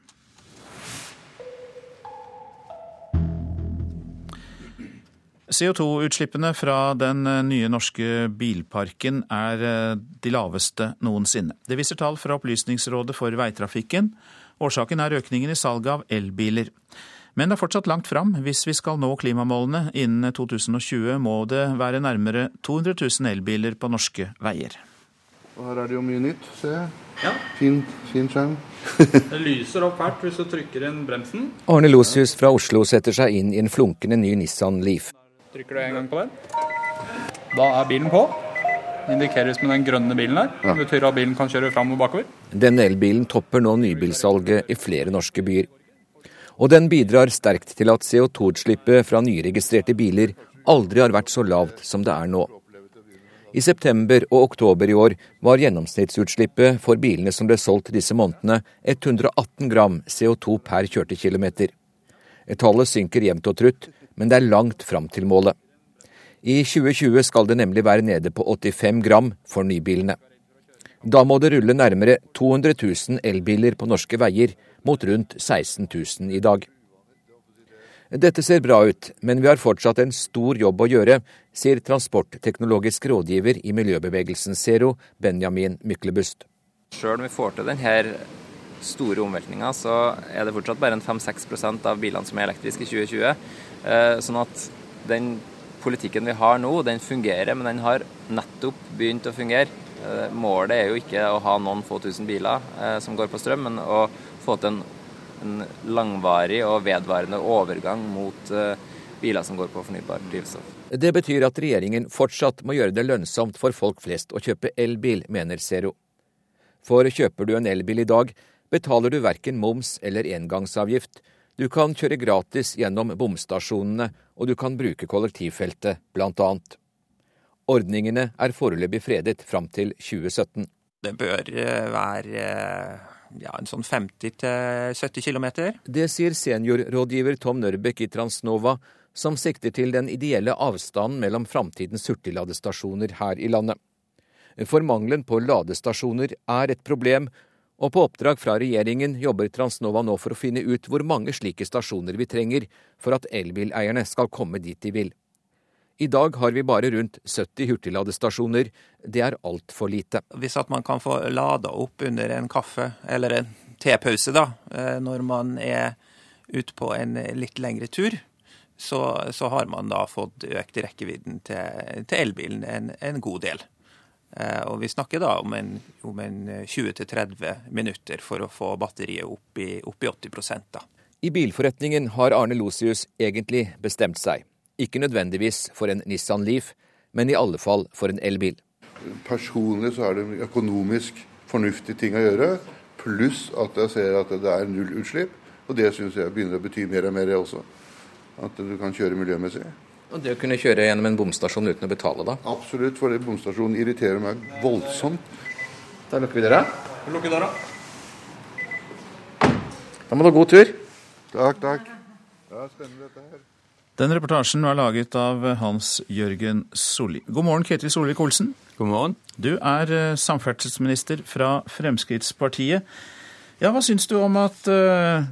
CO2-utslippene fra den eh, nye norske bilparken er eh, de laveste noensinne. Det viser tall fra Opplysningsrådet for veitrafikken. Årsaken er økningen i salget av elbiler. Men det er fortsatt langt fram. Hvis vi skal nå klimamålene innen 2020, må det være nærmere 200 000 elbiler på norske veier. Og her er det jo mye nytt. ser jeg. Ja. Fin, fin skjerm. det lyser opp hvert hvis du trykker inn bremsen. Arne Losius fra Oslo setter seg inn i en flunkende ny Nissan Leaf. Trykker du en gang på den. Da er bilen på. indikeres med den grønne bilen her. Det betyr at bilen kan kjøre fram og bakover. Denne elbilen topper nå nybilsalget i flere norske byer. Og den bidrar sterkt til at CO2-utslippet fra nyregistrerte biler aldri har vært så lavt som det er nå. I september og oktober i år var gjennomsnittsutslippet for bilene som ble solgt disse månedene, 118 gram CO2 per kjørte kilometer. Tallet synker jevnt og trutt, men det er langt fram til målet. I 2020 skal det nemlig være nede på 85 gram for nybilene. Da må det rulle nærmere 200 000 elbiler på norske veier, mot rundt 16 000 i dag. Dette ser bra ut, men vi har fortsatt en stor jobb å gjøre, sier transportteknologisk rådgiver i miljøbevegelsen Zero, Benjamin Myklebust. Sjøl om vi får til denne store omveltninga, så er det fortsatt bare 5-6% av bilene som er elektriske i 2020. Eh, sånn at den politikken vi har nå, den fungerer, men den har nettopp begynt å fungere. Eh, målet er jo ikke å ha noen få tusen biler eh, som går på strøm, men å få til en, en langvarig og vedvarende overgang mot biler som går på fornybar drivstoff. Det betyr at regjeringen fortsatt må gjøre det lønnsomt for folk flest å kjøpe elbil, mener Zero. For kjøper du en elbil i dag, betaler du verken moms eller engangsavgift. Du kan kjøre gratis gjennom bomstasjonene, og du kan bruke kollektivfeltet, blant annet. Ordningene er foreløpig fredet fram til 2017. Det bør eh, være eh, ja, en sånn 50-70 km. Det sier seniorrådgiver Tom Nørbekk i Transnova, som sikter til den ideelle avstanden mellom framtidens hurtigladestasjoner her i landet. For mangelen på ladestasjoner er et problem, og på oppdrag fra regjeringen jobber Transnova nå for å finne ut hvor mange slike stasjoner vi trenger for at elbileierne skal komme dit de vil. I dag har vi bare rundt 70 hurtigladestasjoner. Det er altfor lite. Hvis at man kan få lada opp under en kaffe eller en tepause, da, eh, når man er ute på en litt lengre tur, så, så har man da fått økt rekkevidden til, til elbilen en, en, god del. Eh, og vi snakker da om en, en 20-30 minutter for å få batteriet opp i, opp i 80 da. I bilforretningen har Arne Losius egentlig bestemt seg. Ikke nødvendigvis for en Nissan Leaf, men i alle fall for en elbil. Personlig så er det en økonomisk fornuftig ting å gjøre, pluss at jeg ser at det er nullutslipp. Og det syns jeg begynner å bety mer og mer også. At du kan kjøre miljømessig. Og Det å kunne kjøre gjennom en bomstasjon uten å betale, da? Absolutt, for bomstasjonen irriterer meg voldsomt. Da lukker vi døra. Lukker døra. Da må du ha god tur. Takk, takk. Det er spennende dette her. Den reportasjen var laget av Hans Jørgen Solli. God morgen, Ketil Solvik-Olsen. God morgen. Du er eh, samferdselsminister fra Fremskrittspartiet. Ja, Hva syns du om at uh,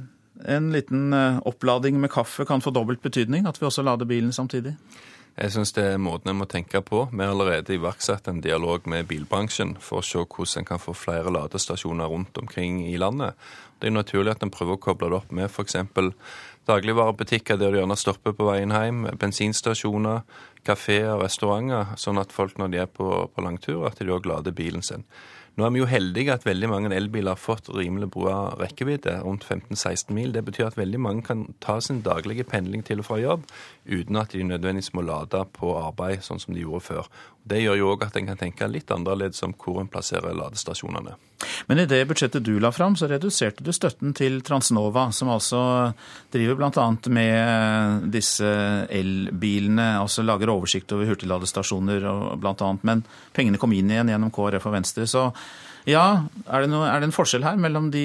en liten uh, opplading med kaffe kan få dobbelt betydning? At vi også lader bilen samtidig? Jeg syns det er måten en må tenke på. Vi har allerede iverksatt en dialog med bilbransjen for å se hvordan en kan få flere ladestasjoner rundt omkring i landet. Det er naturlig at en prøver å koble det opp med f.eks dagligvarebutikker der du gjerne stopper på veien hjem, bensinstasjoner, kafeer restauranter, sånn at folk når de er på, på langtur, at de òg lader bilen sin. Nå er vi jo heldige at veldig mange elbiler har fått rimelig bra rekkevidde, rundt 15-16 mil. Det betyr at veldig mange kan ta sin daglige pendling til og fra jobb uten at de nødvendigvis må lade på arbeid, sånn som de gjorde før. Det gjør jo òg at en kan tenke litt annerledes om hvor en plasserer ladestasjonene. Men i det budsjettet du la fram, så reduserte du støtten til Transnova, som altså driver bl.a. med disse elbilene, altså lager oversikt over hurtigladestasjoner bl.a. Men pengene kom inn igjen gjennom KrF og Venstre. Så ja, er det, noe, er det, en forskjell her mellom de,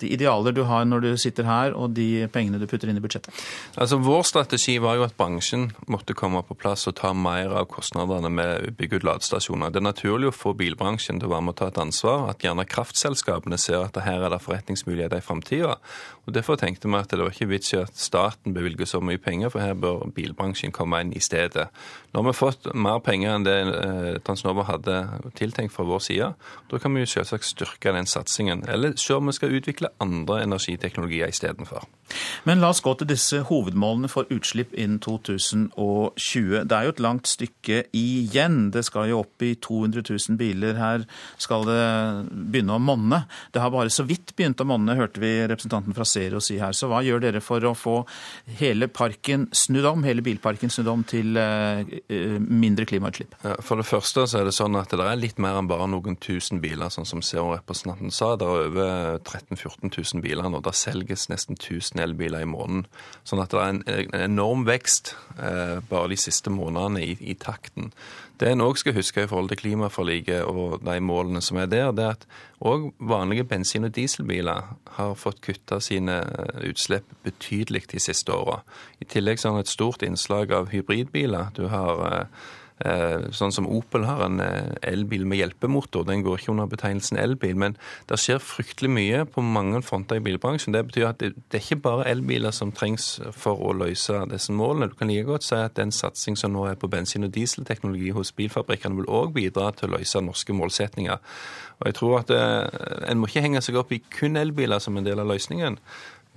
de, idealer du har når du sitter her, og de pengene du putter inn i budsjettet? Altså, Vår strategi var jo at bransjen måtte komme på plass og ta mer av kostnadene med å bygge ut ladestasjoner. Det er naturlig å få bilbransjen til å være med og ta et ansvar. At gjerne kraftselskapene ser at her er det forretningsmuligheter i framtida. Derfor tenkte vi at det var ikke vits i at staten bevilger så mye penger, for her bør bilbransjen komme inn i stedet. Nå har vi fått mer penger enn det eh, Transnova hadde tiltenkt fra vår side. Da kan vi selvsagt styrke den satsingen, eller se om vi skal utvikle andre energiteknologier istedenfor. Men la oss gå til disse hovedmålene for utslipp innen 2020. Det er jo et langt stykke igjen. Det skal jo opp i 200 000 biler. Her skal det begynne å monne. Det har bare så vidt begynt å monne, hørte vi representanten fra Zero si her. Så hva gjør dere for å få hele parken snudd om, hele bilparken snudd om til mindre klimautslipp? For det første så er det sånn at det er litt mer enn bare noen tusen biler, sånn som Zero-representanten sa. Det er over 13 000-14 000 biler nå. Det selges nesten 1000 elbiler i måneden. Sånn at det er en, en enorm vekst eh, bare de siste månedene i, i takten. Det en òg skal huske i forhold til klimaforliket og de målene som er der, det er at òg vanlige bensin- og dieselbiler har fått kutta sine utslipp betydelig de siste åra. I tillegg så har en et stort innslag av hybridbiler. Du har eh, Eh, sånn som Opel har en eh, elbil med hjelpemotor. Den går ikke under betegnelsen elbil. Men det skjer fryktelig mye på mange fronter i bilbransjen. Det betyr at det, det er ikke bare elbiler som trengs for å løse disse målene. Du kan like godt si at den satsing som nå er på bensin- og dieselteknologi hos bilfabrikkene, vil òg bidra til å løse norske målsetninger. Og jeg tror at eh, En må ikke henge seg opp i kun elbiler som en del av løsningen.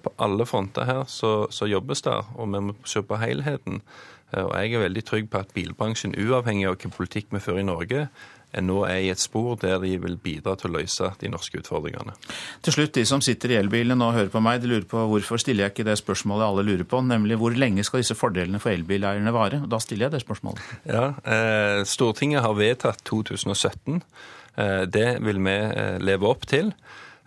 På alle fronter her så, så jobbes det, og vi må se på helheten. Eh, og jeg er veldig trygg på at bilbransjen, uavhengig av hvilken politikk vi fører i Norge, nå er i et spor der de vil bidra til å løse de norske utfordringene. Til slutt, de som sitter i elbilene og hører på meg, de lurer på hvorfor stiller jeg ikke det spørsmålet alle lurer på, nemlig hvor lenge skal disse fordelene for elbileierne vare? Da stiller jeg det spørsmålet. Ja, eh, Stortinget har vedtatt 2017. Eh, det vil vi eh, leve opp til.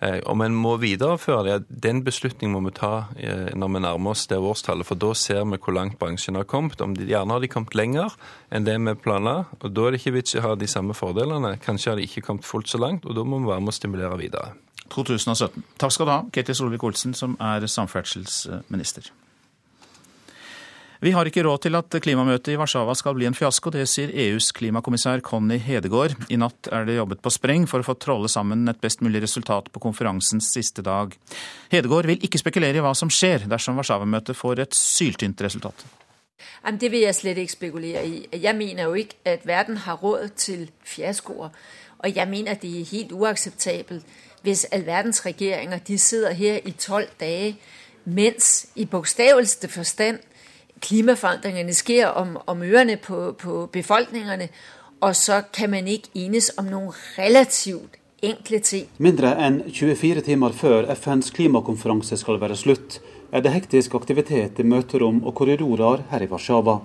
Eh, om en må videreføre det, den beslutningen må vi ta eh, når vi nærmer oss det årstallet. For da ser vi hvor langt bransjen har kommet. Om de, gjerne har de kommet lenger enn det vi planla. Og da er det ikke vits i å ha de samme fordelene. Kanskje har de ikke kommet fullt så langt, og da må vi være med å stimulere videre. 2017. Takk skal du ha, Ketil Solvik-Olsen, som er samferdselsminister. Vi har ikke råd til at klimamøtet i Warszawa skal bli en fiasko. Det sier EUs klimakommissær Conny Hedegaard. I natt er det jobbet på spreng for å få trolle sammen et best mulig resultat på konferansens siste dag. Hedegaard vil ikke spekulere i hva som skjer dersom Warszawa-møtet får et syltynt resultat. Det vil jeg slett ikke spekulere i. Jeg mener jo ikke at verden har råd til fiaskoer. Og jeg mener det er helt uakseptabelt hvis all verdens regjeringer de sitter her i tolv dager mens i bokstaveligste forstand klimaforandringene sker om, om ørene på, på befolkningene, og så kan man ikke enes om noen relativt enkle ting. Mindre enn 24 timer før FNs klimakonferanse skal være slutt, er det hektisk aktivitet i møterom og korridorer her i Warszawa.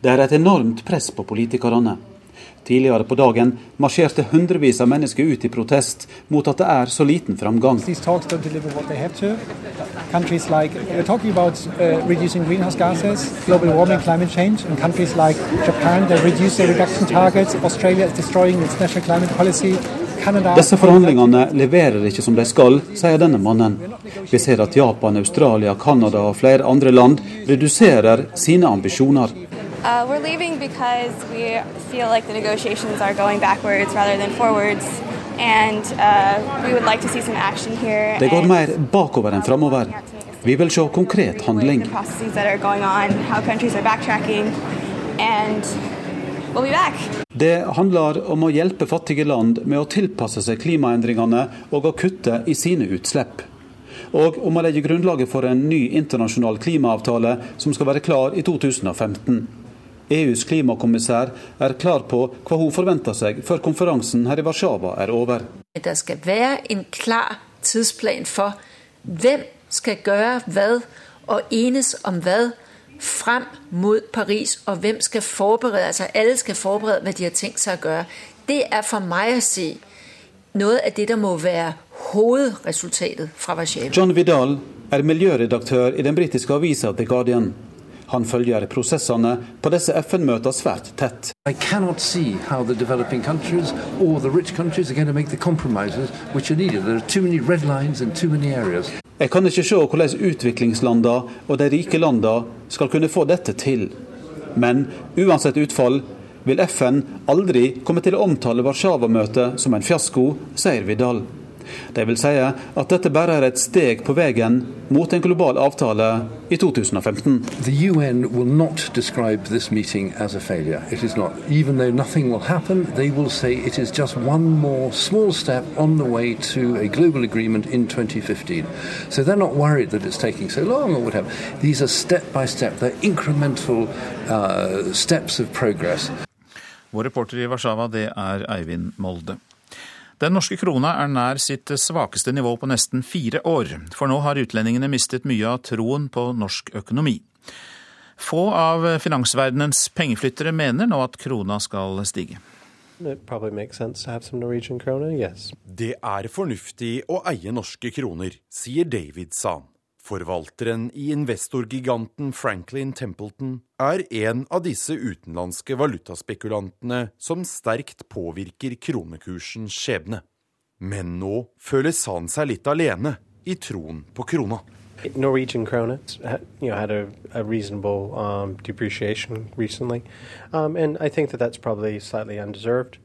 Det er et enormt press på politikerne. Tidligere på dagen marsjerte hundrevis av mennesker ut i protest mot at det er så liten framgang. Like about uh, gases, warming, change, like Japan targets. Disse forhandlingene leverer ikke som de skal, sier denne mannen. Vi ser at Japan, Australia, Canada og flere andre land reduserer sine ambisjoner. Uh, we're leaving because we feel like the negotiations are going backwards rather than forwards. And uh, we would like to see some action here. Det går mer bakover enn framover. Vi vil se konkret handling. Det handler om å hjelpe fattige land med å tilpasse seg klimaendringene og å kutte i sine utslipp. Og om å legge grunnlaget for en ny internasjonal klimaavtale som skal være klar i 2015. EUs klimakommissær er klar på hva hun forventer seg før konferansen her i Warszawa er over. Det skal være en klar tidsplan for hvem skal gjøre hva og enes om hva frem mot Paris, og hvem skal forberede altså Alle skal forberede hva de har tenkt seg å gjøre. Det er for meg å si noe av det der må være hovedresultatet fra Warszawa. John Vidal er miljøredaktør i den britiske avisa The Guardian. Han følger prosessene på disse FN-møtene svært tett. Jeg kan ikke se hvordan utviklingslandene og de rike landene skal kunne få dette til. Men uansett utfall vil FN aldri komme til å omtale Warszawa-møtet som en fiasko, sier Vidal. Det vil si at dette bare er et steg på veien mot en global avtale i 2015. The UN will not describe this meeting as a failure. It is not. Even though nothing will happen, they will say it is just one more small step on the way to a global agreement in 2015. So they're not worried that it's taking so long or whatever. These are step by step, they're incremental uh, steps of progress. Vår reporter i Warszawa, det er Eivind Molde. Den norske krona er nær sitt svakeste nivå på nesten fire år, for nå har utlendingene mistet mye av troen på norsk økonomi. Få av finansverdenens pengeflyttere mener nå at krona skal stige. Det er fornuftig å eie norske kroner, sier David Sahn. Forvalteren i investorgiganten Franklin Templeton er en av disse utenlandske valutaspekulantene som sterkt påvirker kronekursens skjebne. Men nå føler han seg litt alene i troen på krona. Norwegian krona you know, had a, a reasonable um, depreciation recently, um, and I think that that's probably slightly undeserved.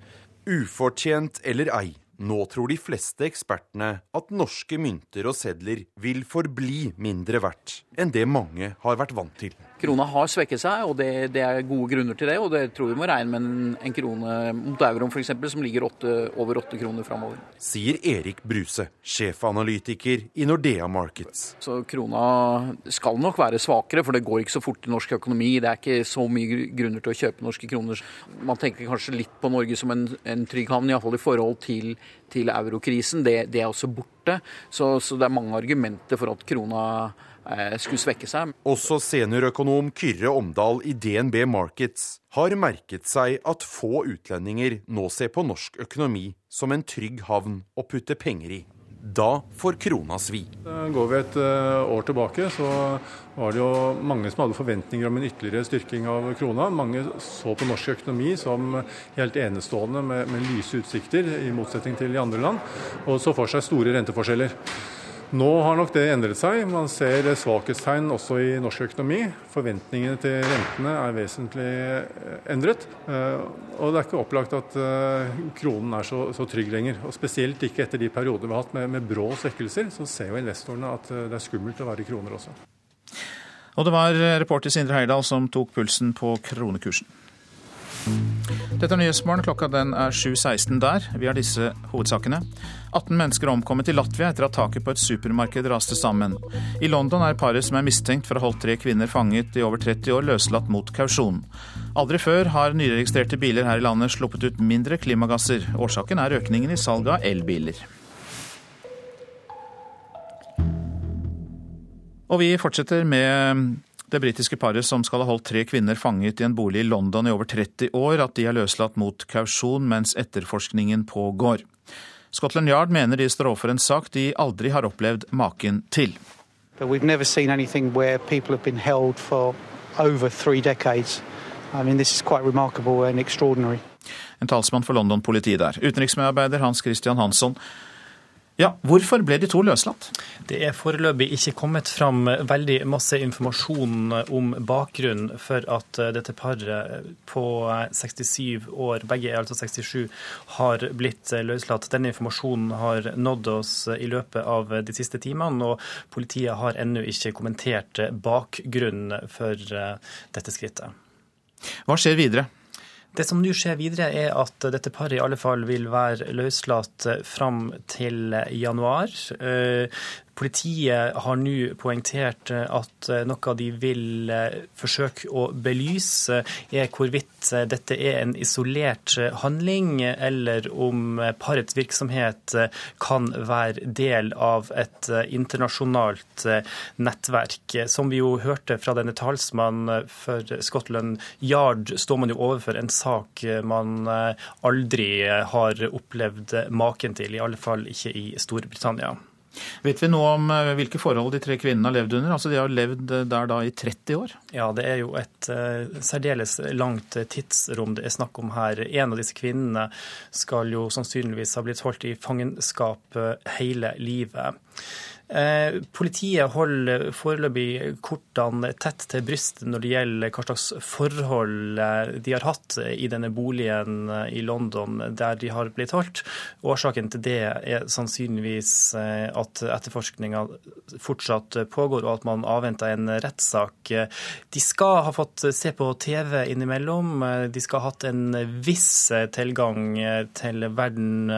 Ufortjent eller ei, nå tror de fleste ekspertene at norske mynter og sedler vil forbli mindre verdt enn det mange har vært vant til. Krona har svekket seg, og det, det, er gode grunner til det. Og det tror vi må regne med en, en krone mot euroen f.eks. som ligger 8, over åtte kroner framover. Sier Erik Bruse, sjefanalytiker i Nordea Markets. Så krona skal nok være svakere, for det går ikke så fort i norsk økonomi. Det er ikke så mye grunner til å kjøpe norske kroner. Man tenker kanskje litt på Norge som en, en trygg havn, iallfall i forhold til, til eurokrisen. Det, det, er også borte. Så, så det er mange argumenter for at krona skulle svekke seg. Også seniorøkonom Kyrre Omdal i DNB Markets har merket seg at få utlendinger nå ser på norsk økonomi som en trygg havn å putte penger i. Da får krona svi. Går vi et eh, år tilbake, så var det jo mange som hadde forventninger om en ytterligere styrking av krona. Mange så på norsk økonomi som helt enestående med, med lyse utsikter, i motsetning til i andre land, og så for seg store renteforskjeller. Nå har nok det endret seg. Man ser svakhetstegn også i norsk økonomi. Forventningene til rentene er vesentlig eh, endret. Eh, og det er ikke opplagt at eh, kronen er så, så trygg lenger. Og Spesielt ikke etter de perioder vi har hatt med, med brå svekkelser, så ser jo investorene at det er skummelt å være i kroner også. Og det var reporter Sindre Heidal som tok pulsen på kronekursen. Dette er Nyhetsmorgen. Klokka den er 7.16 der. Vi har disse hovedsakene. 18 mennesker omkommet i Latvia etter at taket på et supermarked raste sammen. I London er paret som er mistenkt for å ha holdt tre kvinner fanget i over 30 år, løslatt mot kausjon. Aldri før har nyregistrerte biler her i landet sluppet ut mindre klimagasser. Årsaken er økningen i salget av elbiler. Og vi fortsetter med det britiske paret som skal ha holdt tre kvinner fanget i en bolig i London i over 30 år, at de er løslatt mot kausjon mens etterforskningen pågår. Scotland Yard mener de står overfor en sak de aldri har opplevd maken til. En talsmann for London-politiet der. Utenriksmedarbeider Hans Christian Hansson. Ja, Hvorfor ble de to løslatt? Det er foreløpig ikke kommet fram veldig masse informasjon om bakgrunnen for at dette paret på 67 år, begge er altså 67, har blitt løslatt. Denne informasjonen har nådd oss i løpet av de siste timene, og politiet har ennå ikke kommentert bakgrunnen for dette skrittet. Hva skjer videre? Det som nå skjer videre, er at dette paret i alle fall vil være løslatt fram til januar. Eh, Politiet har nå poengtert at noe de vil eh, forsøke å belyse, er hvorvidt dette er en isolert handling, eller om parets virksomhet kan være del av et internasjonalt nettverk. Som vi jo hørte fra denne talsmannen for Scotland Yard, står man jo overfor en sak man aldri har opplevd maken til, i alle fall ikke i Storbritannia. Vet vi noe om eh, hvilke forhold de tre kvinnene har levd under? Altså De har levd eh, der da i 30 år? Ja, det er jo et uh, særdeles langt tidsrom det er snakk om her. En av disse kvinnene skal jo sannsynligvis ha blitt holdt i fangenskap hele livet. Eh, politiet holder foreløpig kortene tett til brystet når det gjelder hva slags forhold eh, de har hatt i denne boligen eh, i London der de har blitt holdt. Årsaken til det er sannsynligvis at etterforskninga fortsatt pågår, og at man avventer en rettssak. De skal ha fått se på TV innimellom. De skal ha hatt en viss tilgang til verden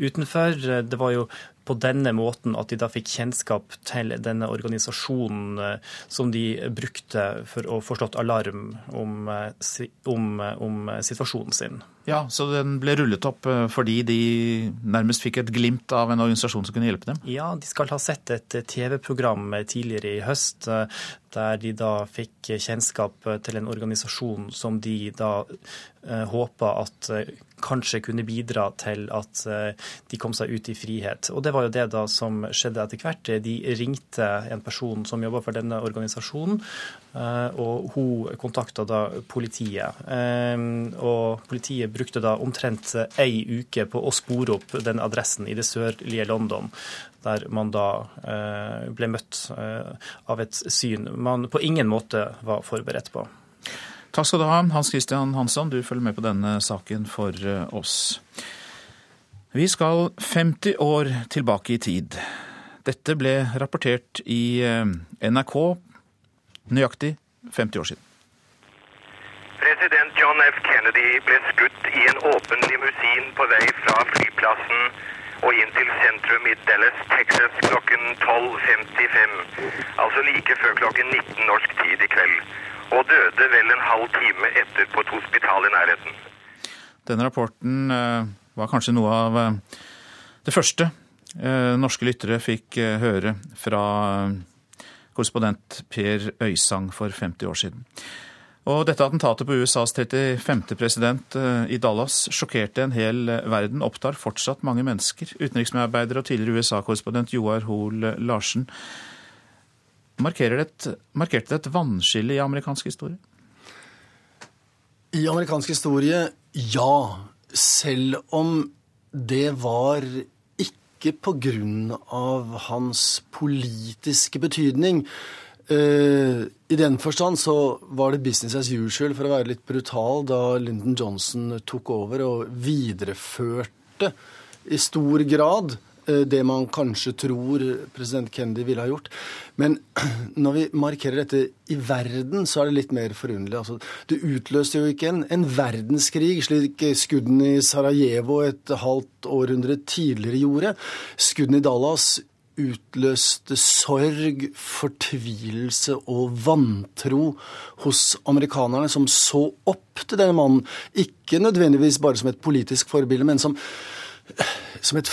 utenfor. Det var jo på denne måten at de da fikk kjennskap til denne organisasjonen eh, som de brukte for å få slått alarm om, eh, om, eh, om situasjonen sin. Ja, Så den ble rullet opp fordi de nærmest fikk et glimt av en organisasjon som kunne hjelpe dem? Ja, de skal ha sett et TV-program tidligere i høst der de da fikk kjennskap til en organisasjon som de da håpa at kanskje kunne bidra til at eh, de kom seg ut i frihet. Og det var jo det da som skjedde etter hvert. De ringte en person som jobba for denne organisasjonen, og hun kontakta da politiet. Og politiet brukte da omtrent ei uke på å spore opp den adressen i det sørlige London der man da eh, ble møtt eh, av et syn man på ingen måte var forberedt på. Takk skal du ha, Hans Christian Hansson. Du følger med på denne saken for eh, oss. Vi skal 50 år tilbake i tid. Dette ble rapportert i NRK nøyaktig 50 år siden. President John F. Kennedy ble skutt i en åpen limousin på vei fra flyplassen og inn til sentrum i Dallas, Texas klokken 12.55, altså like før klokken 19 norsk tid i kveld, og døde vel en halv time etter på et hospital i nærheten. Denne rapporten eh, var kanskje noe av eh, det første eh, norske lyttere fikk høre fra korrespondent Per Øysang for 50 år siden. Og dette attentatet på USAs 35. president i Dallas sjokkerte en hel verden, opptar fortsatt mange mennesker. Utenriksmedarbeider og tidligere USA-korrespondent Joar Hoel Larsen. Markerer det et, markerte det et vannskille i amerikansk historie? I amerikansk historie, ja. Selv om det var ikke på grunn av hans politiske betydning. Uh, I den forstand så var det business as usual, for å være litt brutal, da Lyndon Johnson tok over og videreførte i stor grad det man kanskje tror president Kennedy ville ha gjort. Men når vi markerer dette i verden, så er det litt mer forunderlig. Altså, det utløste jo ikke en, en verdenskrig, slik skuddene i Sarajevo et halvt århundre tidligere gjorde. Skuddene i Dallas utløste sorg, fortvilelse og vantro hos amerikanerne, som så opp til denne mannen. Ikke nødvendigvis bare som et politisk forbilde, men som, som et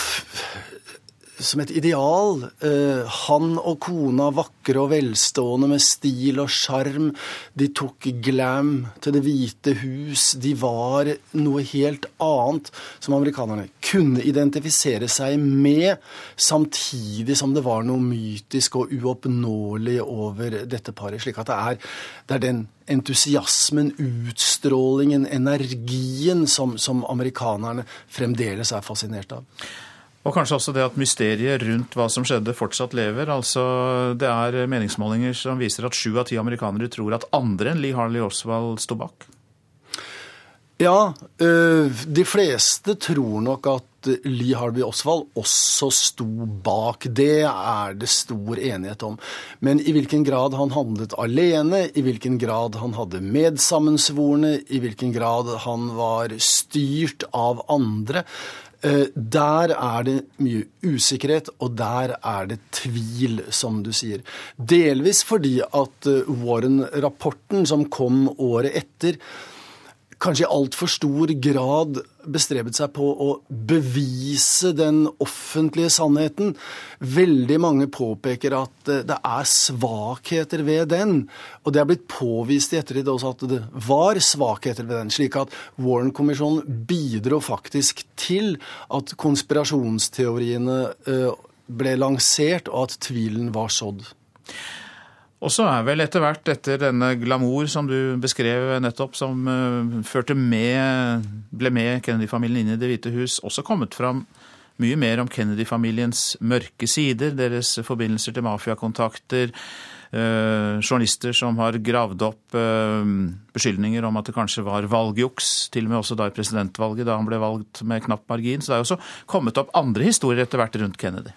som et ideal. Eh, han og kona vakre og velstående med stil og sjarm. De tok glam til Det hvite hus. De var noe helt annet som amerikanerne kunne identifisere seg med, samtidig som det var noe mytisk og uoppnåelig over dette paret. Slik at det er, det er den entusiasmen, utstrålingen, energien som, som amerikanerne fremdeles er fascinert av. Og kanskje også det at mysteriet rundt hva som skjedde, fortsatt lever. Altså, Det er meningsmålinger som viser at sju av ti amerikanere tror at andre enn Lee Harley Oswald sto bak. Ja, de fleste tror nok at Lee Harvey Oswald også sto bak. Det er det stor enighet om. Men i hvilken grad han handlet alene, i hvilken grad han hadde medsammensvorne, i hvilken grad han var styrt av andre, Eh, der er det mye usikkerhet, og der er det tvil, som du sier. Delvis fordi at eh, Warren-rapporten som kom året etter, kanskje i altfor stor grad bestrebet seg på å bevise den offentlige sannheten. Veldig mange påpeker at eh, det er svakheter ved den. Og det er blitt påvist i ettertid også at det var svakheter ved den. Slik at Warren-kommisjonen bidro faktisk til at konspirasjonsteoriene eh, ble lansert, og at tvilen var sådd. Og så er vel etter hvert, etter denne glamour som du beskrev nettopp, som uh, førte med, ble med Kennedy-familien inn i Det hvite hus, også kommet fram mye mer om Kennedy-familiens mørke sider, deres forbindelser til mafiakontakter, eh, journalister som har gravd opp eh, beskyldninger om at det kanskje var valgjuks, til og med også da i presidentvalget, da han ble valgt med knapp margin. Så det er også kommet opp andre historier etter hvert rundt Kennedy.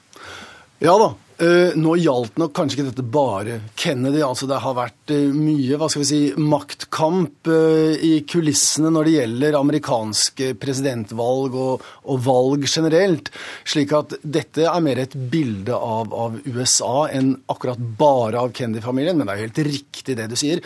Ja da, nå gjaldt nok kanskje ikke dette bare Kennedy. altså Det har vært uh, mye hva skal vi si, maktkamp uh, i kulissene når det gjelder amerikanske presidentvalg og, og, valg generelt. Slik at dette er mer et bilde av, av USA enn akkurat bare av Kennedy-familien. Men det er helt riktig det du sier.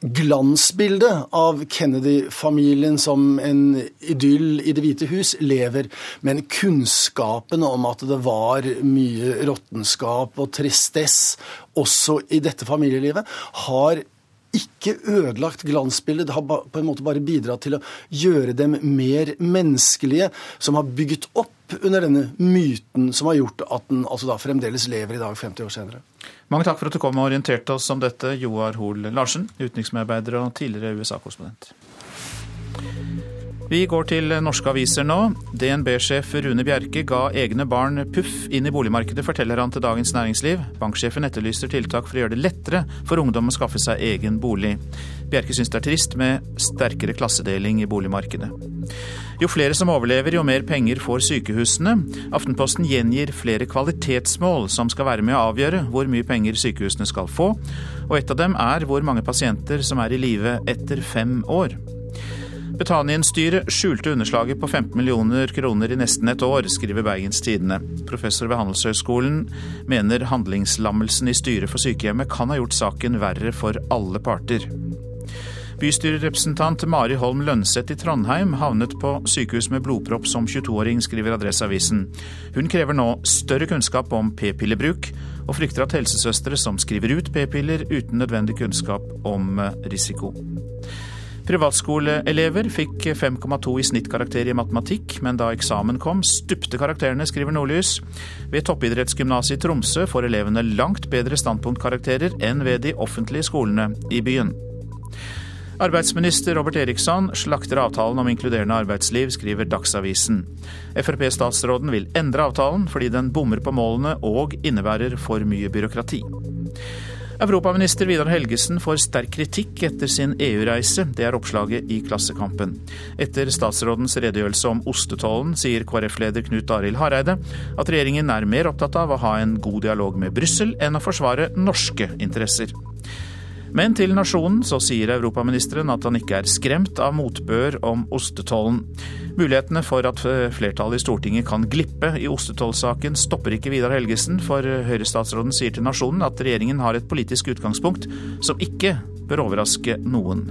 Glansbildet av Kennedy-familien som en idyll i Det hvite hus lever, men kunnskapen om at det var mye råttenskap ondskap og tristesse også i dette familielivet, har ikke ødelagt glansbildet. Det har på en måte bare bidratt til å gjøre dem mer menneskelige, som har bygget opp under denne myten som har gjort at den altså fremdeles lever i dag, 50 år senere. Mange takk for at du kom og orienterte oss om dette, Joar Hoel Larsen, utenriksmedarbeider og tidligere USA-korrespondent. Vi går til norske aviser nå. DNB-sjef Rune Bjerke ga egne barn puff inn i boligmarkedet, forteller han til Dagens Næringsliv. Banksjefen etterlyser tiltak for å gjøre det lettere for ungdom å skaffe seg egen bolig. Bjerke syns det er trist med sterkere klassedeling i boligmarkedet. Jo flere som overlever, jo mer penger får sykehusene. Aftenposten gjengir flere kvalitetsmål som skal være med å avgjøre hvor mye penger sykehusene skal få, og et av dem er hvor mange pasienter som er i live etter fem år. Betanien-styret skjulte underslaget på 15 millioner kroner i nesten et år, skriver Bergens Tidende. Professor ved Handelshøyskolen mener handlingslammelsen i styret for sykehjemmet kan ha gjort saken verre for alle parter. Bystyrerepresentant Mari Holm Lønseth i Trondheim havnet på sykehus med blodpropp som 22-åring, skriver Adresseavisen. Hun krever nå større kunnskap om p-pillebruk, og frykter at helsesøstre som skriver ut p-piller uten nødvendig kunnskap om risiko. Privatskoleelever fikk 5,2 i snittkarakter i matematikk, men da eksamen kom, stupte karakterene, skriver Nordlys. Ved toppidrettsgymnaset i Tromsø får elevene langt bedre standpunktkarakterer enn ved de offentlige skolene i byen. Arbeidsminister Robert Eriksson slakter avtalen om inkluderende arbeidsliv, skriver Dagsavisen. Frp-statsråden vil endre avtalen fordi den bommer på målene og innebærer for mye byråkrati. Europaminister Vidar Helgesen får sterk kritikk etter sin EU-reise. Det er oppslaget i Klassekampen. Etter statsrådens redegjørelse om ostetollen sier KrF-leder Knut Arild Hareide at regjeringen er mer opptatt av å ha en god dialog med Brussel enn å forsvare norske interesser. Men til Nasjonen så sier europaministeren at han ikke er skremt av motbør om ostetollen. Mulighetene for at flertallet i Stortinget kan glippe i ostetollsaken stopper ikke Vidar Helgesen, for Høyre-statsråden sier til Nasjonen at regjeringen har et politisk utgangspunkt som ikke bør overraske noen.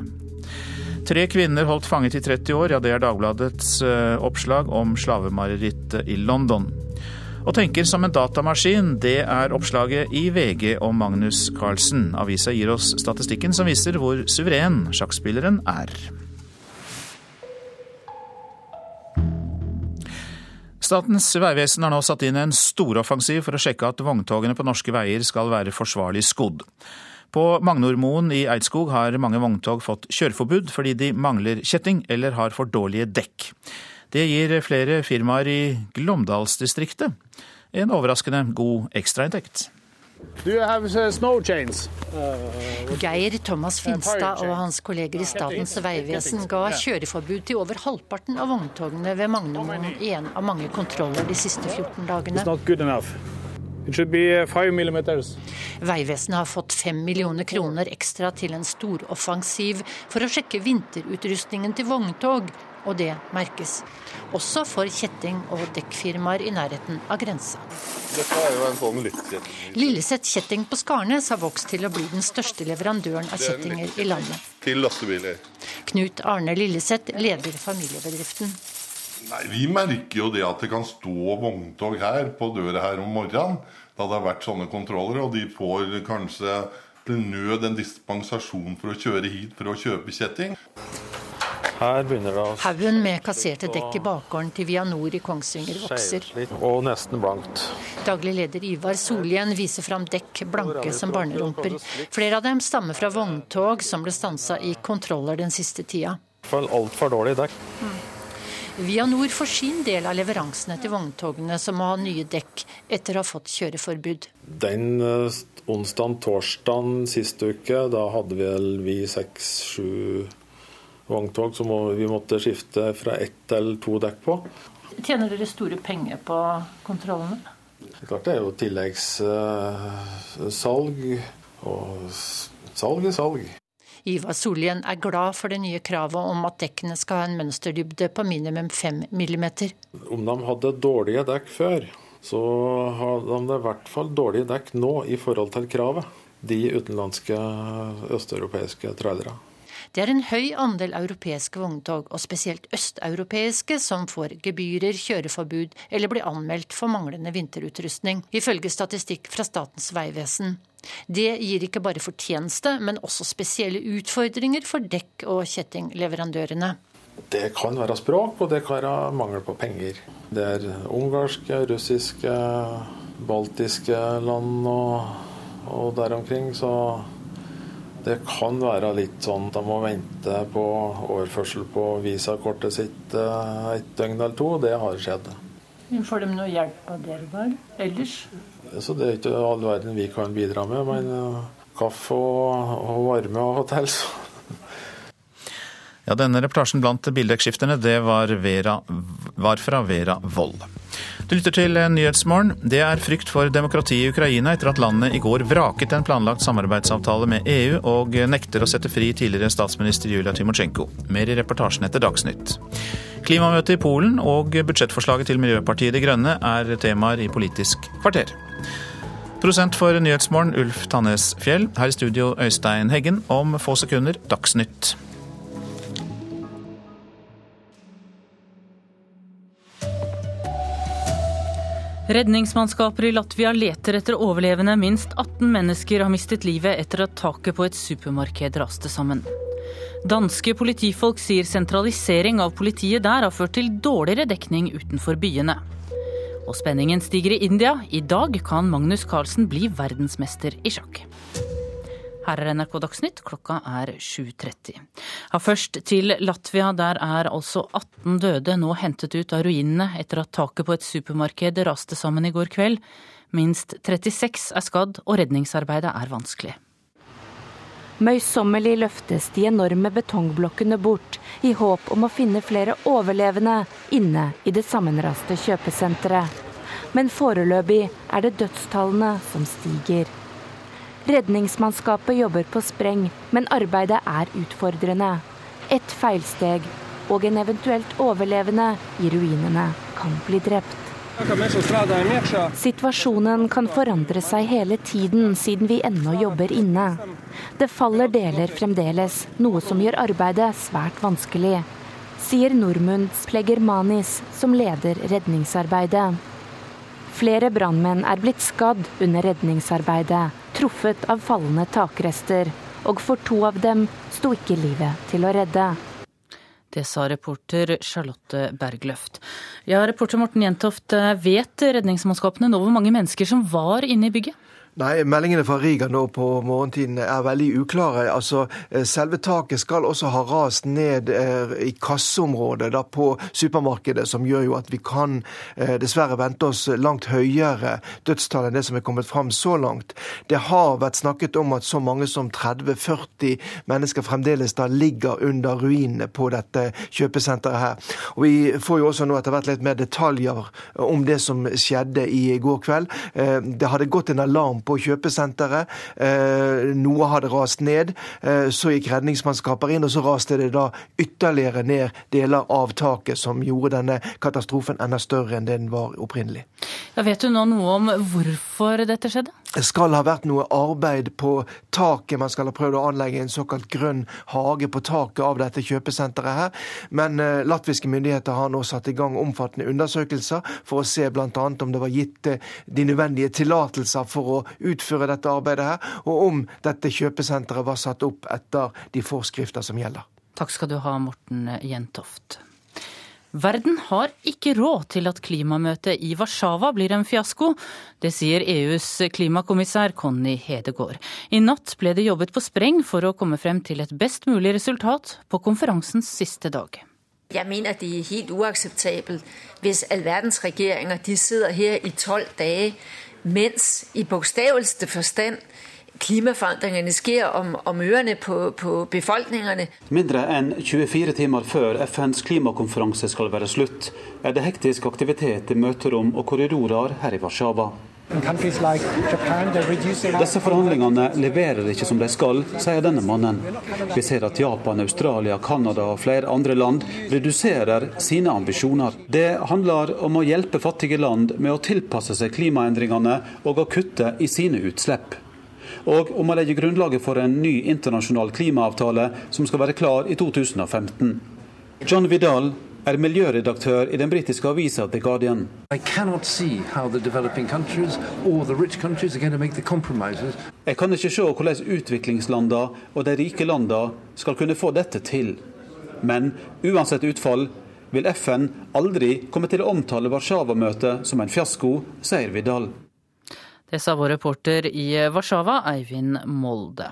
Tre kvinner holdt fanget i 30 år, ja det er Dagbladets eh, oppslag om slavemarerittet i London. Og tenker som en datamaskin, det er oppslaget i VG om Magnus Carlsen. Avisa gir oss statistikken som viser hvor suveren sjakkspilleren er. Statens vegvesen har nå satt inn en storoffensiv for å sjekke at vogntogene på norske veier skal være forsvarlig skodd. På Magnormoen i Eidskog har mange vogntog fått kjøreforbud fordi de mangler kjetting eller har for dårlige dekk. Det gir flere firmaer i Glåmdalsdistriktet en overraskende god ekstrainntekt. Uh, Geir Thomas Finstad og hans kolleger i Statens vegvesen ga kjøreforbud til over halvparten av vogntogene ved Magnomoen i en av mange kontroller de siste 14 dagene. Vegvesenet har fått fem millioner kroner ekstra til en storoffensiv for å sjekke vinterutrustningen til vogntog, og det merkes. Også for kjetting- og dekkfirmaer i nærheten av grensa. Dette er jo en sånn lyttkjetting. Lilleseth kjetting på Skarnes har vokst til å bli den største leverandøren av kjettinger i landet. Til lastebiler. Knut Arne Lilleseth leder familiebedriften. Nei, Vi merker jo det at det kan stå vogntog her på døra her om morgenen. Da det har vært sånne kontroller, og de får kanskje til nød en dispensasjon for å kjøre hit for å kjøpe kjetting. Her begynner det å Haugen med kasserte dekk i bakgården til Vianor i Kongsvinger vokser. Og nesten blankt. Daglig leder Ivar Solhjen viser fram dekk blanke som barnerumper. Flere av dem stammer fra vogntog som ble stansa i kontroller den siste tida. Altfor dårlig dekk. Mm. Vianor får sin del av leveransene til vogntogene som må ha nye dekk etter å ha fått kjøreforbud. Den uh, onsdagen, torsdagen sist uke, da hadde vel vi seks-sju vogntog som vi måtte skifte fra ett til to dekk på. Tjener dere store penger på kontrollene? Klart det er jo tilleggssalg, og salg er salg. Ivar Solhjell er glad for det nye kravet om at dekkene skal ha en mønsterdybde på minimum 5 millimeter. Om de hadde dårlige dekk før, så har de i hvert fall dårlige dekk nå i forhold til kravet. De utenlandske østeuropeiske trailere. Det er en høy andel europeiske vogntog, og spesielt østeuropeiske, som får gebyrer, kjøreforbud eller blir anmeldt for manglende vinterutrustning, ifølge statistikk fra Statens vegvesen. Det gir ikke bare fortjeneste, men også spesielle utfordringer for dekk- og kjettingleverandørene. Det kan være språk, og det kan være mangel på penger. Det er ungarske, russiske, baltiske land og, og der omkring, så det kan være litt sånn at de må vente på overførsel på visakortet sitt eh, et døgn eller to. Det har skjedd. Får de noe hjelp av dere der ellers? Så det er ikke all verden vi kan bidra med, men eh, kaffe og, og varme av og til. Så. Ja, denne reportasjen blant bildekkskifterne, det var, Vera, var fra Vera Wold. Du lytter til Nyhetsmorgen. Det er frykt for demokrati i Ukraina etter at landet i går vraket en planlagt samarbeidsavtale med EU og nekter å sette fri tidligere statsminister Julia Timosjenko. Mer i reportasjen etter Dagsnytt. Klimamøtet i Polen og budsjettforslaget til Miljøpartiet De Grønne er temaer i Politisk kvarter. Prosent for Nyhetsmorgen, Ulf Tannes Fjell. Her i studio, Øystein Heggen. Om få sekunder, Dagsnytt. Redningsmannskaper i Latvia leter etter overlevende. Minst 18 mennesker har mistet livet etter at taket på et supermarked raste sammen. Danske politifolk sier sentralisering av politiet der har ført til dårligere dekning utenfor byene. Og spenningen stiger i India. I dag kan Magnus Carlsen bli verdensmester i sjakk. Her er NRK Dagsnytt, klokka er 7.30. Ja, først til Latvia. Der er altså 18 døde nå hentet ut av ruinene etter at taket på et supermarked raste sammen i går kveld. Minst 36 er skadd, og redningsarbeidet er vanskelig. Møysommelig løftes de enorme betongblokkene bort, i håp om å finne flere overlevende inne i det sammenraste kjøpesenteret. Men foreløpig er det dødstallene som stiger. Redningsmannskapet jobber på spreng, men arbeidet er utfordrende. Et feilsteg, og en eventuelt overlevende i ruinene kan bli drept. Situasjonen kan forandre seg hele tiden, siden vi ennå jobber inne. Det faller deler fremdeles, noe som gjør arbeidet svært vanskelig. Sier Normund Plegermanis, som leder redningsarbeidet. Flere brannmenn er blitt skadd under redningsarbeidet, truffet av fallende takrester. Og for to av dem sto ikke livet til å redde. Det sa reporter Charlotte Bergløft. Ja, reporter Morten Jentoft, vet redningsmannskapene nå hvor mange mennesker som var inne i bygget? Nei, Meldingene fra Riga nå på morgentiden er veldig uklare. Altså, eh, Selve taket skal også ha rast ned eh, i kasseområdet da, på supermarkedet, som gjør jo at vi kan eh, dessverre vente oss langt høyere dødstall enn det som er kommet fram så langt. Det har vært snakket om at så mange som 30-40 mennesker fremdeles da ligger under ruinene på dette kjøpesenteret her. Og Vi får jo også nå etter hvert litt mer detaljer om det som skjedde i går kveld. Det hadde gått en alarm på kjøpesenteret. Eh, noe hadde rast ned. Eh, så gikk redningsmannskaper inn, og så raste det da ytterligere ned deler av taket, som gjorde denne katastrofen enda større enn det den var opprinnelig. Ja, vet du nå noe om hvorfor dette skjedde? Skal ha vært noe arbeid på taket. Man skal ha prøvd å anlegge en såkalt grønn hage på taket av dette kjøpesenteret her. Men eh, latviske myndigheter har nå satt i gang omfattende undersøkelser for å se bl.a. om det var gitt eh, de nødvendige tillatelser for å utføre dette arbeidet her, og om dette kjøpesenteret var satt opp etter de forskrifter som gjelder. Takk skal du ha, Morten Jentoft. Verden har ikke råd til at klimamøtet i Warszawa blir en fiasko. Det sier EUs klimakommissær Conny Hedegaard. I natt ble det jobbet på spreng for å komme frem til et best mulig resultat på konferansens siste dag. Jeg mener det er helt uakseptabelt hvis all verdens regjeringer sitter her i tolv dager mens i bogstaveligste forstand klimaforandringene skjer, om, om ørene på, på befolkningene. Mindre enn 24 timer før FNs klimakonferanse skal være slutt, er det hektisk aktivitet i møterom og korridorer her i Warszawa. Disse forhandlingene leverer ikke som de skal, sier denne mannen. Vi ser at Japan, Australia, Canada og flere andre land reduserer sine ambisjoner. Det handler om å hjelpe fattige land med å tilpasse seg klimaendringene og å kutte i sine utslipp. Og om å legge grunnlaget for en ny internasjonal klimaavtale som skal være klar i 2015. John Vidal er miljøredaktør i den britiske avisa The Guardian. Jeg kan ikke se hvordan utviklingslandene og de rike landene skal kunne få dette til. Men uansett utfall vil FN aldri komme til å omtale Warszawa-møtet som en fiasko, sier Vidal. Det sa vår reporter i Warszawa, Eivind Molde.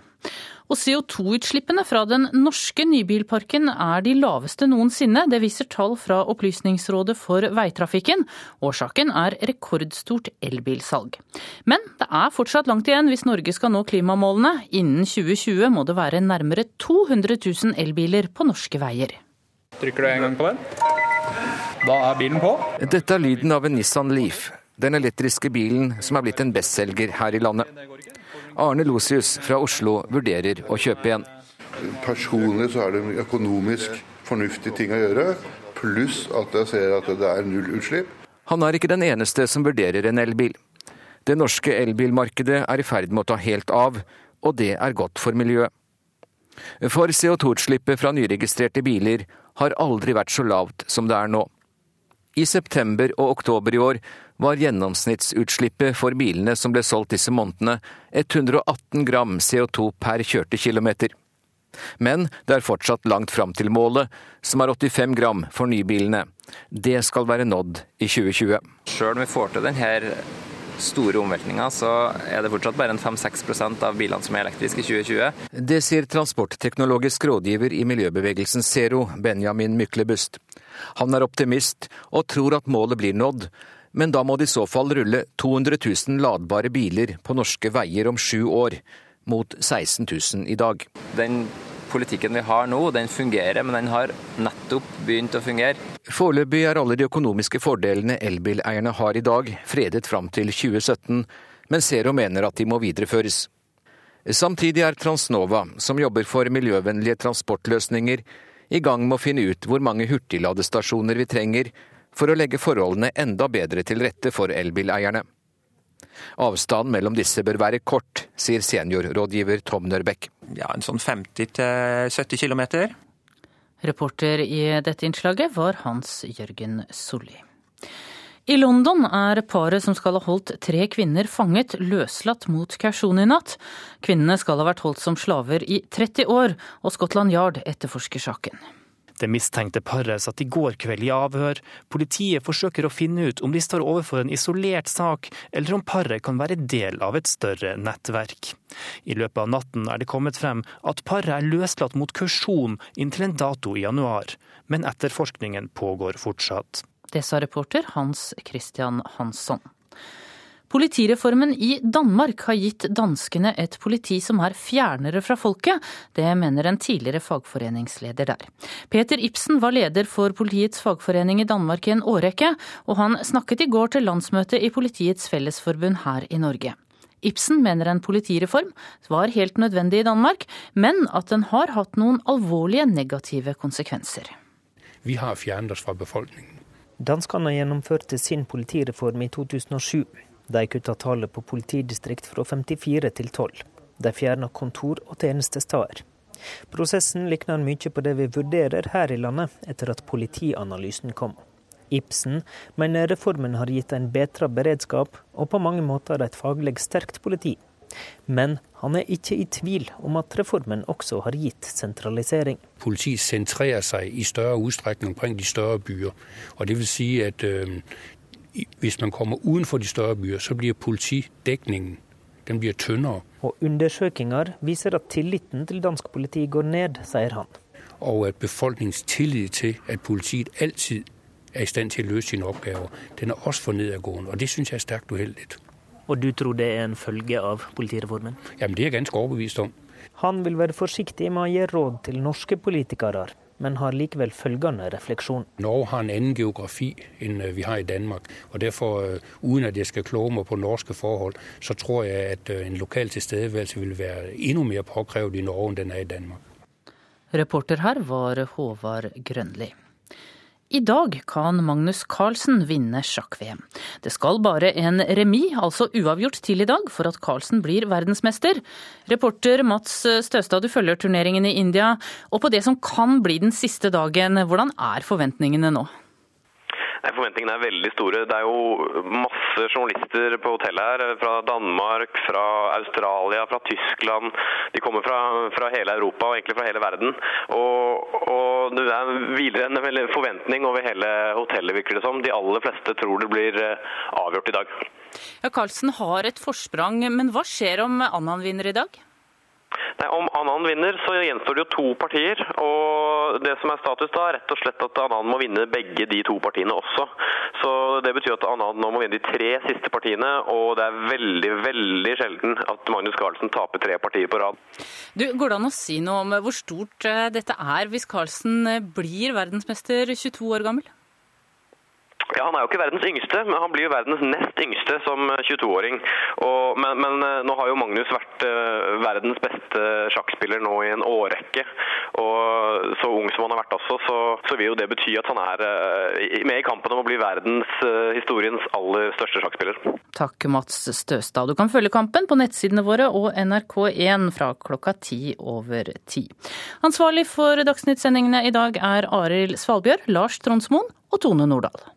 Og CO2-utslippene fra den norske nybilparken er de laveste noensinne. Det viser tall fra Opplysningsrådet for veitrafikken. Årsaken er rekordstort elbilsalg. Men det er fortsatt langt igjen hvis Norge skal nå klimamålene. Innen 2020 må det være nærmere 200 000 elbiler på norske veier. Trykker du en gang på den? Da er bilen på. Dette er lyden av en Nissan Leaf, den elektriske bilen som er blitt en bestselger her i landet. Arne Losius fra Oslo vurderer å kjøpe en. Personlig så er det en økonomisk fornuftig ting å gjøre, pluss at jeg ser at det er nullutslipp. Han er ikke den eneste som vurderer en elbil. Det norske elbilmarkedet er i ferd med å ta helt av, og det er godt for miljøet. For CO2-utslippet fra nyregistrerte biler har aldri vært så lavt som det er nå. I september og oktober i år var gjennomsnittsutslippet for bilene som ble solgt disse månedene 118 gram CO2 per kjørte kilometer. Men det er fortsatt langt fram til målet, som er 85 gram for nybilene. Det skal være nådd i 2020. Sjøl om vi får til denne store omveltninga, så er det fortsatt bare en 5-6% av bilene som er elektriske i 2020. Det sier transportteknologisk rådgiver i miljøbevegelsen Zero, Benjamin Myklebust. Han er optimist og tror at målet blir nådd, men da må det i så fall rulle 200 000 ladbare biler på norske veier om sju år, mot 16 000 i dag. Den politikken vi har nå, den fungerer, men den har nettopp begynt å fungere. Foreløpig er alle de økonomiske fordelene elbileierne har i dag, fredet fram til 2017, men Zero mener at de må videreføres. Samtidig er Transnova, som jobber for miljøvennlige transportløsninger, i gang med å finne ut hvor mange hurtigladestasjoner vi trenger for å legge forholdene enda bedre til rette for elbileierne. Avstanden mellom disse bør være kort, sier seniorrådgiver Tom Nørbekk. Ja, En sånn 50-70 km. Reporter i dette innslaget var Hans Jørgen Solli. I London er paret som skal ha holdt tre kvinner fanget, løslatt mot kausjon i natt. Kvinnene skal ha vært holdt som slaver i 30 år, og Scotland Yard etterforsker saken. Det mistenkte paret satt i går kveld i avhør. Politiet forsøker å finne ut om de står overfor en isolert sak, eller om paret kan være del av et større nettverk. I løpet av natten er det kommet frem at paret er løslatt mot kursjon inntil en dato i januar, men etterforskningen pågår fortsatt. Det sa reporter Hans Christian Hansson. Politireformen i Danmark har gitt danskene et politi som er fjernere fra folket. Det mener en tidligere fagforeningsleder der. Peter Ibsen var leder for politiets fagforening i Danmark i en årrekke, og han snakket i går til landsmøtet i Politiets Fellesforbund her i Norge. Ibsen mener en politireform var helt nødvendig i Danmark, men at den har hatt noen alvorlige negative konsekvenser. Vi har fjernet oss fra befolkningen. Danskene gjennomførte sin politireform i 2007. De kutta tallet på politidistrikt fra 54 til 12. De fjerna kontor og tjenestesteder. Prosessen likner mye på det vi vurderer her i landet etter at politianalysen kom. Ibsen mener reformen har gitt en bedre beredskap og på mange måter et faglig sterkt politi. Men han er ikke i tvil om at reformen også har gitt sentralisering. Politiet sentrerer seg i større utstrekning omkring de større byer. Og det vil si at hvis man kommer utenfor de større byer, så blir politidekningen den blir tynnere. Og undersøkelser viser at tilliten til dansk politi går ned, sier han. Og at befolkningens tillit til at politiet alltid er i stand til å løse sine oppgaver, den er også for nedadgående. Og det syns jeg er sterkt uheldig. Og du tror det er en følge av politireformen? Jamen, det er jeg ganske overbevist om. Han vil være forsiktig med å gi råd til norske politikere, men har likevel følgende refleksjon. Norge har en annen geografi enn øh, vi har i Danmark. og Derfor, øh, uten at jeg skal kloge meg på norske forhold, så tror jeg at øh, en lokal tilstedeværelse vil være enda mer påkrevd i Norge enn den er i Danmark. Reporter her var Håvard Grønli. I dag kan Magnus Carlsen vinne sjakk-VM. Det skal bare en remis, altså uavgjort, til i dag for at Carlsen blir verdensmester. Reporter Mats Støstad, du følger turneringen i India. Og på det som kan bli den siste dagen, hvordan er forventningene nå? Nei, Forventningene er veldig store. Det er jo masse journalister på hotellet her. Fra Danmark, fra Australia, fra Tyskland. De kommer fra, fra hele Europa og egentlig fra hele verden. Og, og Det er hviler en forventning over hele hotellet, virker det som. De aller fleste tror det blir eh, avgjort i dag. Ja, Carlsen har et forsprang, men hva skjer om Annan vinner i dag? Nei, Om Annan vinner, så gjenstår det jo to partier. og Det som er status da, er rett og slett at Annan må vinne begge de to partiene også. Så Det betyr at Annan nå må vinne de tre siste partiene, og det er veldig veldig sjelden at Magnus Carlsen taper tre partier på rad. Du, Går det an å si noe om hvor stort eh, dette er hvis Carlsen eh, blir verdensmester 22 år gammel? Ja, Han er jo ikke verdens yngste, men han blir jo verdens nest yngste som 22-åring. Men, men, eh, nå har jo Magnus vært uh, verdens beste sjakkspiller nå i en årrekke. Og så ung som han har vært også, så, så vil jo det bety at han er med i kampen om å bli verdenshistoriens aller største sjakkspiller. Takk, Mats Støstad. Du kan følge kampen på nettsidene våre og NRK1 fra klokka ti over ti. Ansvarlig for Dagsnytt-sendingene i dag er Arild Svalbjørg, Lars Tronsmoen og Tone Nordahl.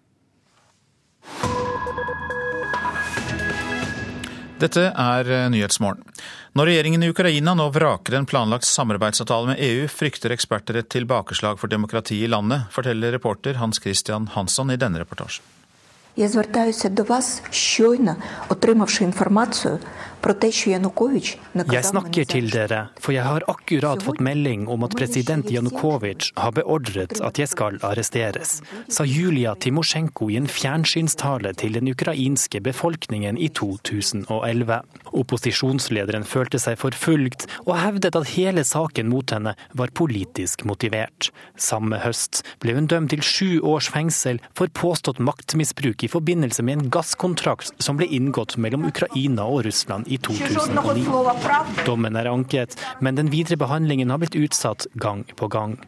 Dette er eh, Nyhetsmorgen. Når regjeringen i Ukraina nå vraker en planlagt samarbeidsavtale med EU, frykter eksperter et tilbakeslag for demokratiet i landet, forteller reporter Hans Christian Hansson i denne reportasjen. Я звертаюся до вас щойно, отримавши інформацію Jeg snakker til dere, for jeg har akkurat fått melding om at president Janukovitsj har beordret at jeg skal arresteres, sa Julia Timosjenko i en fjernsynstale til den ukrainske befolkningen i 2011. Opposisjonslederen følte seg forfulgt, og hevdet at hele saken mot henne var politisk motivert. Samme høst ble hun dømt til sju års fengsel for påstått maktmisbruk i forbindelse med en gasskontrakt som ble inngått mellom Ukraina og Russland i 2009. Dommen er anket, men den videre behandlingen har blitt utsatt gang på gang.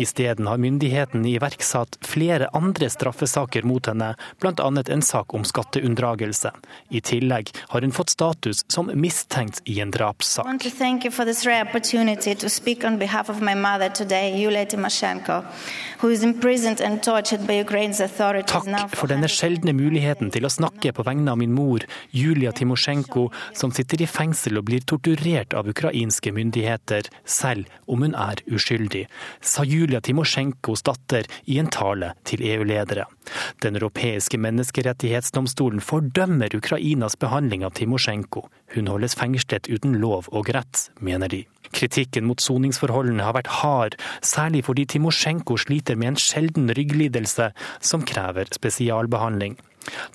Isteden har myndighetene iverksatt flere andre straffesaker mot henne, bl.a. en sak om skatteunndragelse. I tillegg har hun fått status som mistenkt i en drapssak. Takk for denne sjeldne muligheten til å snakke på vegne av min mor, Julia Timosjenko, som sitter i fengsel og blir torturert av ukrainske myndigheter, selv om hun er uskyldig sa Julia Timosjenkos datter i en tale til EU-ledere. Den europeiske menneskerettighetsdomstolen fordømmer Ukrainas behandling av Timosjenko. Hun holdes fengslet uten lov og rett, mener de. Kritikken mot soningsforholdene har vært hard, særlig fordi Timosjenko sliter med en sjelden rygglidelse som krever spesialbehandling.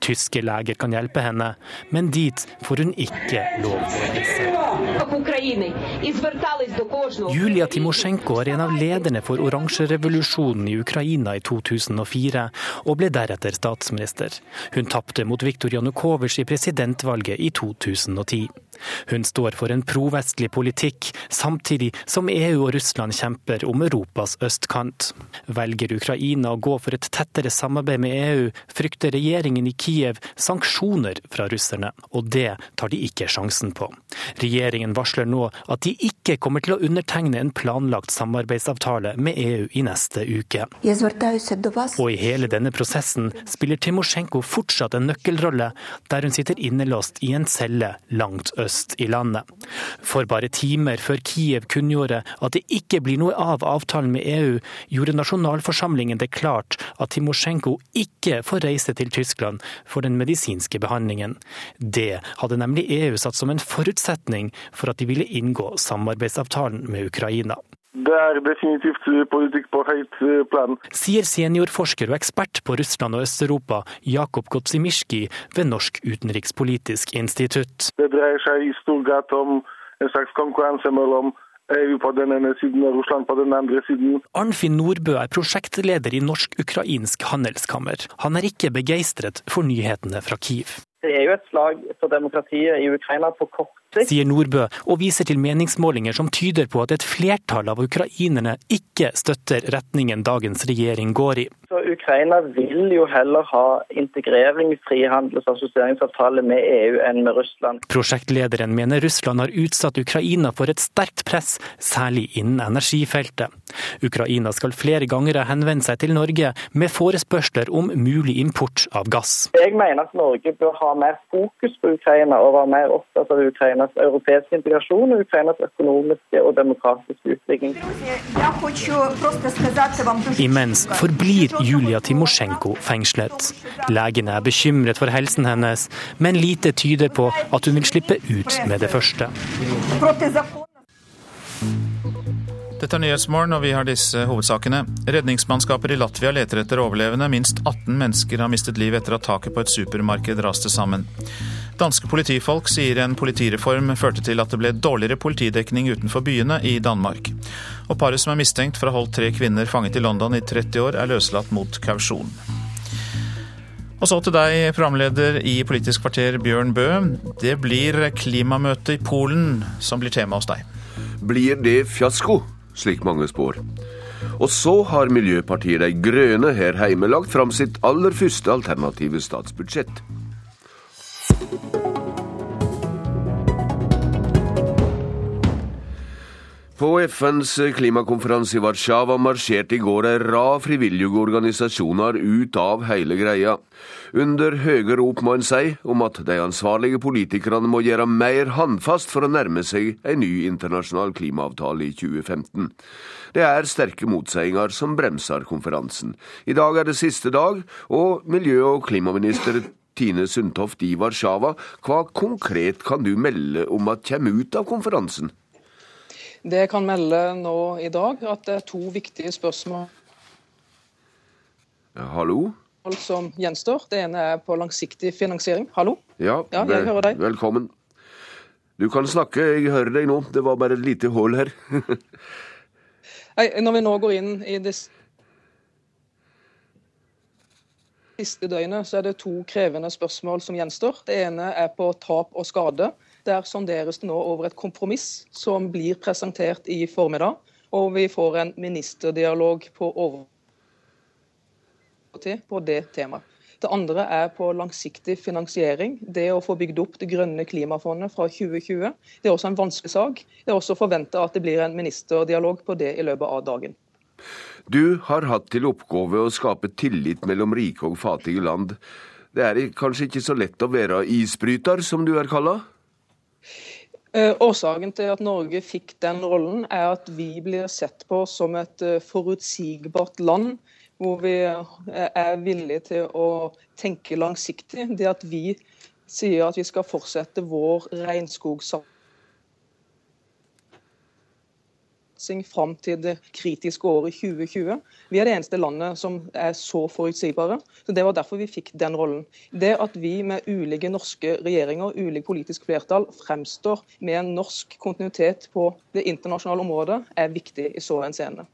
Tyske leger kan hjelpe henne, men dit får hun ikke lov å reise. Julia Timosjenko er en av lederne for oransjerevolusjonen i Ukraina i 2004, og ble deretter statsminister. Hun tapte mot Viktor Janukovitsj i presidentvalget i 2010. Hun står for en provestlig politikk, samtidig som EU og Russland kjemper om Europas østkant. Velger Ukraina å gå for et tettere samarbeid med EU, frykter regjeringen i Kiev sanksjoner fra russerne, og det tar de ikke sjansen på. Regjeringen varsler nå at de ikke kommer til å undertegne en planlagt samarbeidsavtale med EU i neste uke. Og i hele denne prosessen spiller Timosjenko fortsatt en nøkkelrolle, der hun sitter innelåst i en celle langt øst øst i landet. For bare timer før Kiev kunngjorde at det ikke blir noe av avtalen med EU, gjorde nasjonalforsamlingen det klart at Timosjenko ikke får reise til Tyskland for den medisinske behandlingen. Det hadde nemlig EU satt som en forutsetning for at de ville inngå samarbeidsavtalen med Ukraina. Det er definitivt politikk på høyt plan. Sier seniorforsker og ekspert på Russland og Øst-Europa Jakob Kotsimirski ved Norsk utenrikspolitisk institutt. Det dreier seg i stor grad om en slags konkurranse mellom EU på den ene siden og Russland på den andre siden. Arnfinn Nordbø er prosjektleder i Norsk-ukrainsk handelskammer. Han er ikke begeistret for nyhetene fra Kiev. Det er jo et slag for demokratiet i Ukraina på kort sier Nordbø, og viser til meningsmålinger som tyder på at et flertall av ukrainerne ikke støtter retningen dagens regjering går i. Så Ukraina vil jo heller ha integrering, frihandels- og assosieringsavtale med EU enn med Russland. Prosjektlederen mener Russland har utsatt Ukraina for et sterkt press, særlig innen energifeltet. Ukraina skal flere ganger ha henvendt seg til Norge med forespørsler om mulig import av gass. Jeg mener at Norge bør ha mer fokus på Ukraina og være mer opptatt av Ukrainas europeiske integrasjon og Ukrainas økonomiske og demokratiske utvikling. Imens forblir Julia Timosjenko fengslet. Legene er bekymret for helsen hennes, men lite tyder på at hun vil slippe ut med det første. Dette er Nyhetsmorgen, og vi har disse hovedsakene. Redningsmannskaper i Latvia leter etter overlevende. Minst 18 mennesker har mistet livet etter at taket på et supermarked raste sammen. Danske politifolk sier en politireform førte til at det ble dårligere politidekning utenfor byene i Danmark. Og paret som er mistenkt for å ha holdt tre kvinner fanget i London i 30 år, er løslatt mot kausjon. Og så til deg, programleder i Politisk kvarter, Bjørn Bø. Det blir klimamøte i Polen som blir tema hos deg. Blir det fiasko? Slik mange spår. Og så har Miljøpartiet De Grønne her hjemme lagt fram sitt aller første alternative statsbudsjett. På FNs klimakonferanse i Warszawa marsjerte i går ei rad frivillige organisasjoner ut av hele greia. Under høye rop, må en si, om at de ansvarlige politikerne må gjøre mer håndfast for å nærme seg en ny internasjonal klimaavtale i 2015. Det er sterke motseiinger som bremser konferansen. I dag er det siste dag, og miljø- og klimaminister Tine Sundtoft i Warszawa, hva konkret kan du melde om at kommer ut av konferansen? Det jeg kan melde nå i dag, at det er to viktige spørsmål Hallo? som gjenstår. Det ene er på langsiktig finansiering. Hallo? Ja, Ja, jeg hører deg. velkommen. Du kan snakke, jeg hører deg nå. Det var bare et lite hull her. Nei, Når vi nå går inn i det siste døgnet, så er det to krevende spørsmål som gjenstår. Det ene er på tap og skade. Der sonderes det nå over et kompromiss som blir presentert i formiddag. Og vi får en ministerdialog på overtid på det temaet. Det andre er på langsiktig finansiering. Det å få bygd opp det grønne klimafondet fra 2020. Det er også en vanskelig sak. Det er også forventa at det blir en ministerdialog på det i løpet av dagen. Du har hatt til oppgave å skape tillit mellom rike og fattige land. Det er kanskje ikke så lett å være isbryter, som du er kalla? Eh, Årsaken til at Norge fikk den rollen, er at vi blir sett på som et eh, forutsigbart land. Hvor vi eh, er villige til å tenke langsiktig. Det at vi sier at vi skal fortsette vår regnskogsatsing fram til det kritiske året 2020. Vi er det eneste landet som er så forutsigbare. så Det var derfor vi fikk den rollen. Det at vi med ulike norske regjeringer, ulik politisk flertall, fremstår med en norsk kontinuitet på det internasjonale området, er viktig i så henseende.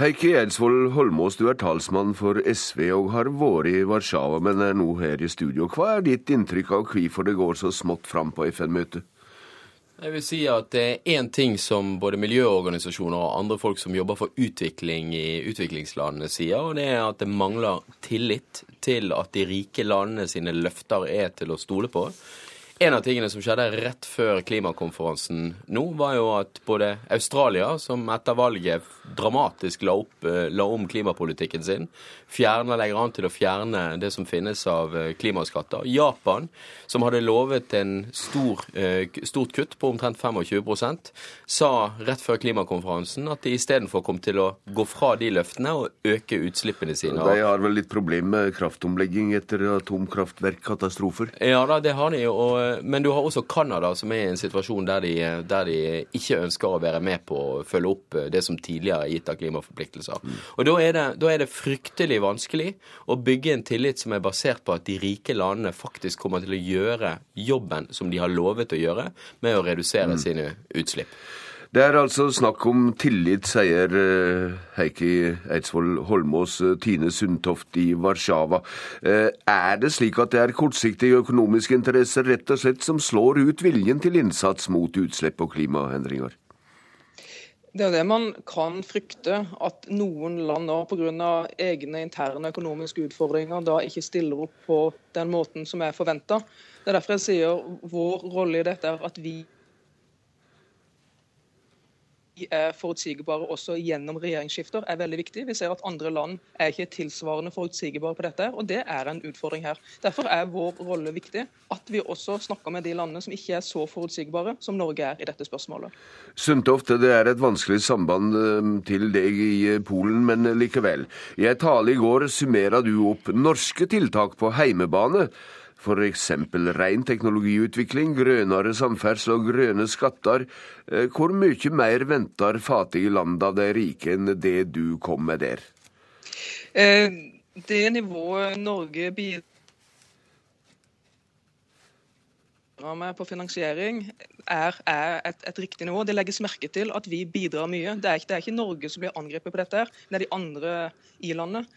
Heikki Eidsvoll Holmås, du er talsmann for SV og har vært i Warszawa, men er nå her i studio. Hva er ditt inntrykk av hvorfor det går så smått fram på FN-møtet? Jeg vil si at det er én ting som både miljøorganisasjoner og andre folk som jobber for utvikling i utviklingslandene sier, og det er at det mangler tillit til at de rike landene sine løfter er til å stole på. En av tingene som skjedde rett før klimakonferansen nå, var jo at både Australia, som etter valget dramatisk la, opp, la om klimapolitikken sin, fjerner, legger an til å fjerne det som finnes av klimaskatter. Japan, som hadde lovet en stor, stort kutt på omtrent 25% sa rett før klimakonferansen at de istedenfor kom til å gå fra de løftene og øke utslippene sine. De har vel litt problem med kraftomlegging etter atomkraftverkkatastrofer? Ja da, det har de. og Og, men du har også Canada, som er i en situasjon der de, der de, ikke ønsker å være med på å følge opp det som tidligere er gitt av klimaforpliktelser. Mm. Og da er, det, da er det fryktelig vanskelig å bygge en tillit som er basert på at de rike landene faktisk kommer til å gjøre jobben som de har lovet å gjøre, med å redusere mm. sine utslipp. Det er altså snakk om tillit, sier eh, Heikki Eidsvoll Holmås, eh, Tine Sundtoft i Warszawa. Eh, er det slik at det er kortsiktige økonomiske interesser rett og slett som slår ut viljen til innsats mot utslipp og klimaendringer? Det er det man kan frykte, at noen land nå pga. egne interne økonomiske utfordringer da ikke stiller opp på den måten som er forventa. Det er derfor jeg sier vår rolle i dette er at vi forutsigbare også gjennom regjeringsskifter, er veldig viktig. Vi ser at andre land er ikke tilsvarende forutsigbare på dette, og det er en utfordring her. Derfor er vår rolle viktig, at vi også snakker med de landene som ikke er så forutsigbare som Norge er i dette spørsmålet. Sundtoft, det er et vanskelig samband eh, til deg i eh, Polen, men likevel. I en tale i går summera du opp norske tiltak på heimebane F.eks. ren teknologiutvikling, grønnere samferdsel og grønne skatter. Eh, hvor mye mer venter fattige land av de rike enn det du kom med der? Eh, det nivået Norge bidrar med på finansiering er, er et, et, riktig nivå. Det legges merke til at vi bidrar mye. Det er, ikke, det er ikke Norge som blir angrepet på dette, her, det er de andre i landet.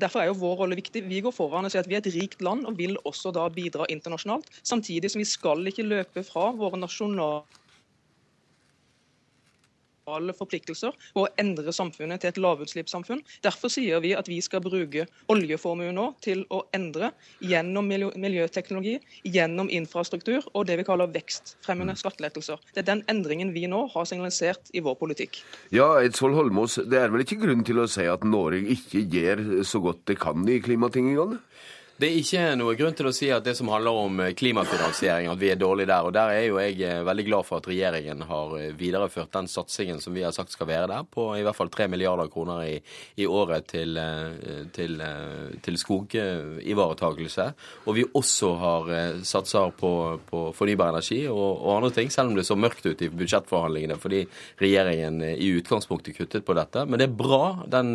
Derfor er jo vår rolle viktig. Vi går foran og sier at vi er et rikt land og vil også da bidra internasjonalt. Samtidig som vi skal ikke løpe fra våre nasjonale forpliktelser og å endre samfunnet til et lavutslippssamfunn. Derfor sier vi at vi skal bruke oljeformuen nå til å endre gjennom miljøteknologi, gjennom infrastruktur og det vi kaller vekstfremmende mm. skattelettelser. Det er den endringen vi nå har signalisert i vår politikk. Ja, Eidsvoll Holmås, det er vel ikke grunn til å si at Norge ikke gjør så godt det kan i klimatingene? Det er ikke noe grunn til å si at det som handler om eh, klimafinansiering, at vi er dårlige der. Og der er jo jeg eh, veldig glad for at regjeringen har eh, videreført den satsingen som vi har sagt skal være der, på i hvert fall 3 milliarder kroner i, i året til, til, til skogivaretakelse. Og vi også har satser på, på fornybar energi og, og, andre ting, selv om det så mørkt ut i budsjettforhandlingene fordi regjeringen i utgangspunktet kuttet på dette. Men det er bra, den,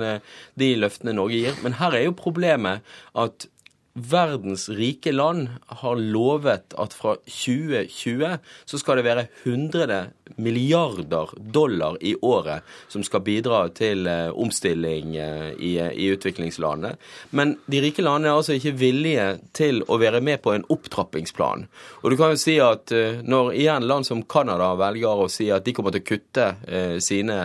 de løftene Norge gir. Men her er jo problemet at verdens rike land har lovet at fra 2020 så skal det være 100 milliarder dollar i året som skal bidra til eh, omstilling eh, i, i utviklingslandene. Men de rike landene er altså ikke villige til å være med på en opptrappingsplan. Og du kan jo si at eh, når igjen land som Canada velger å si at de kommer til å kutte sine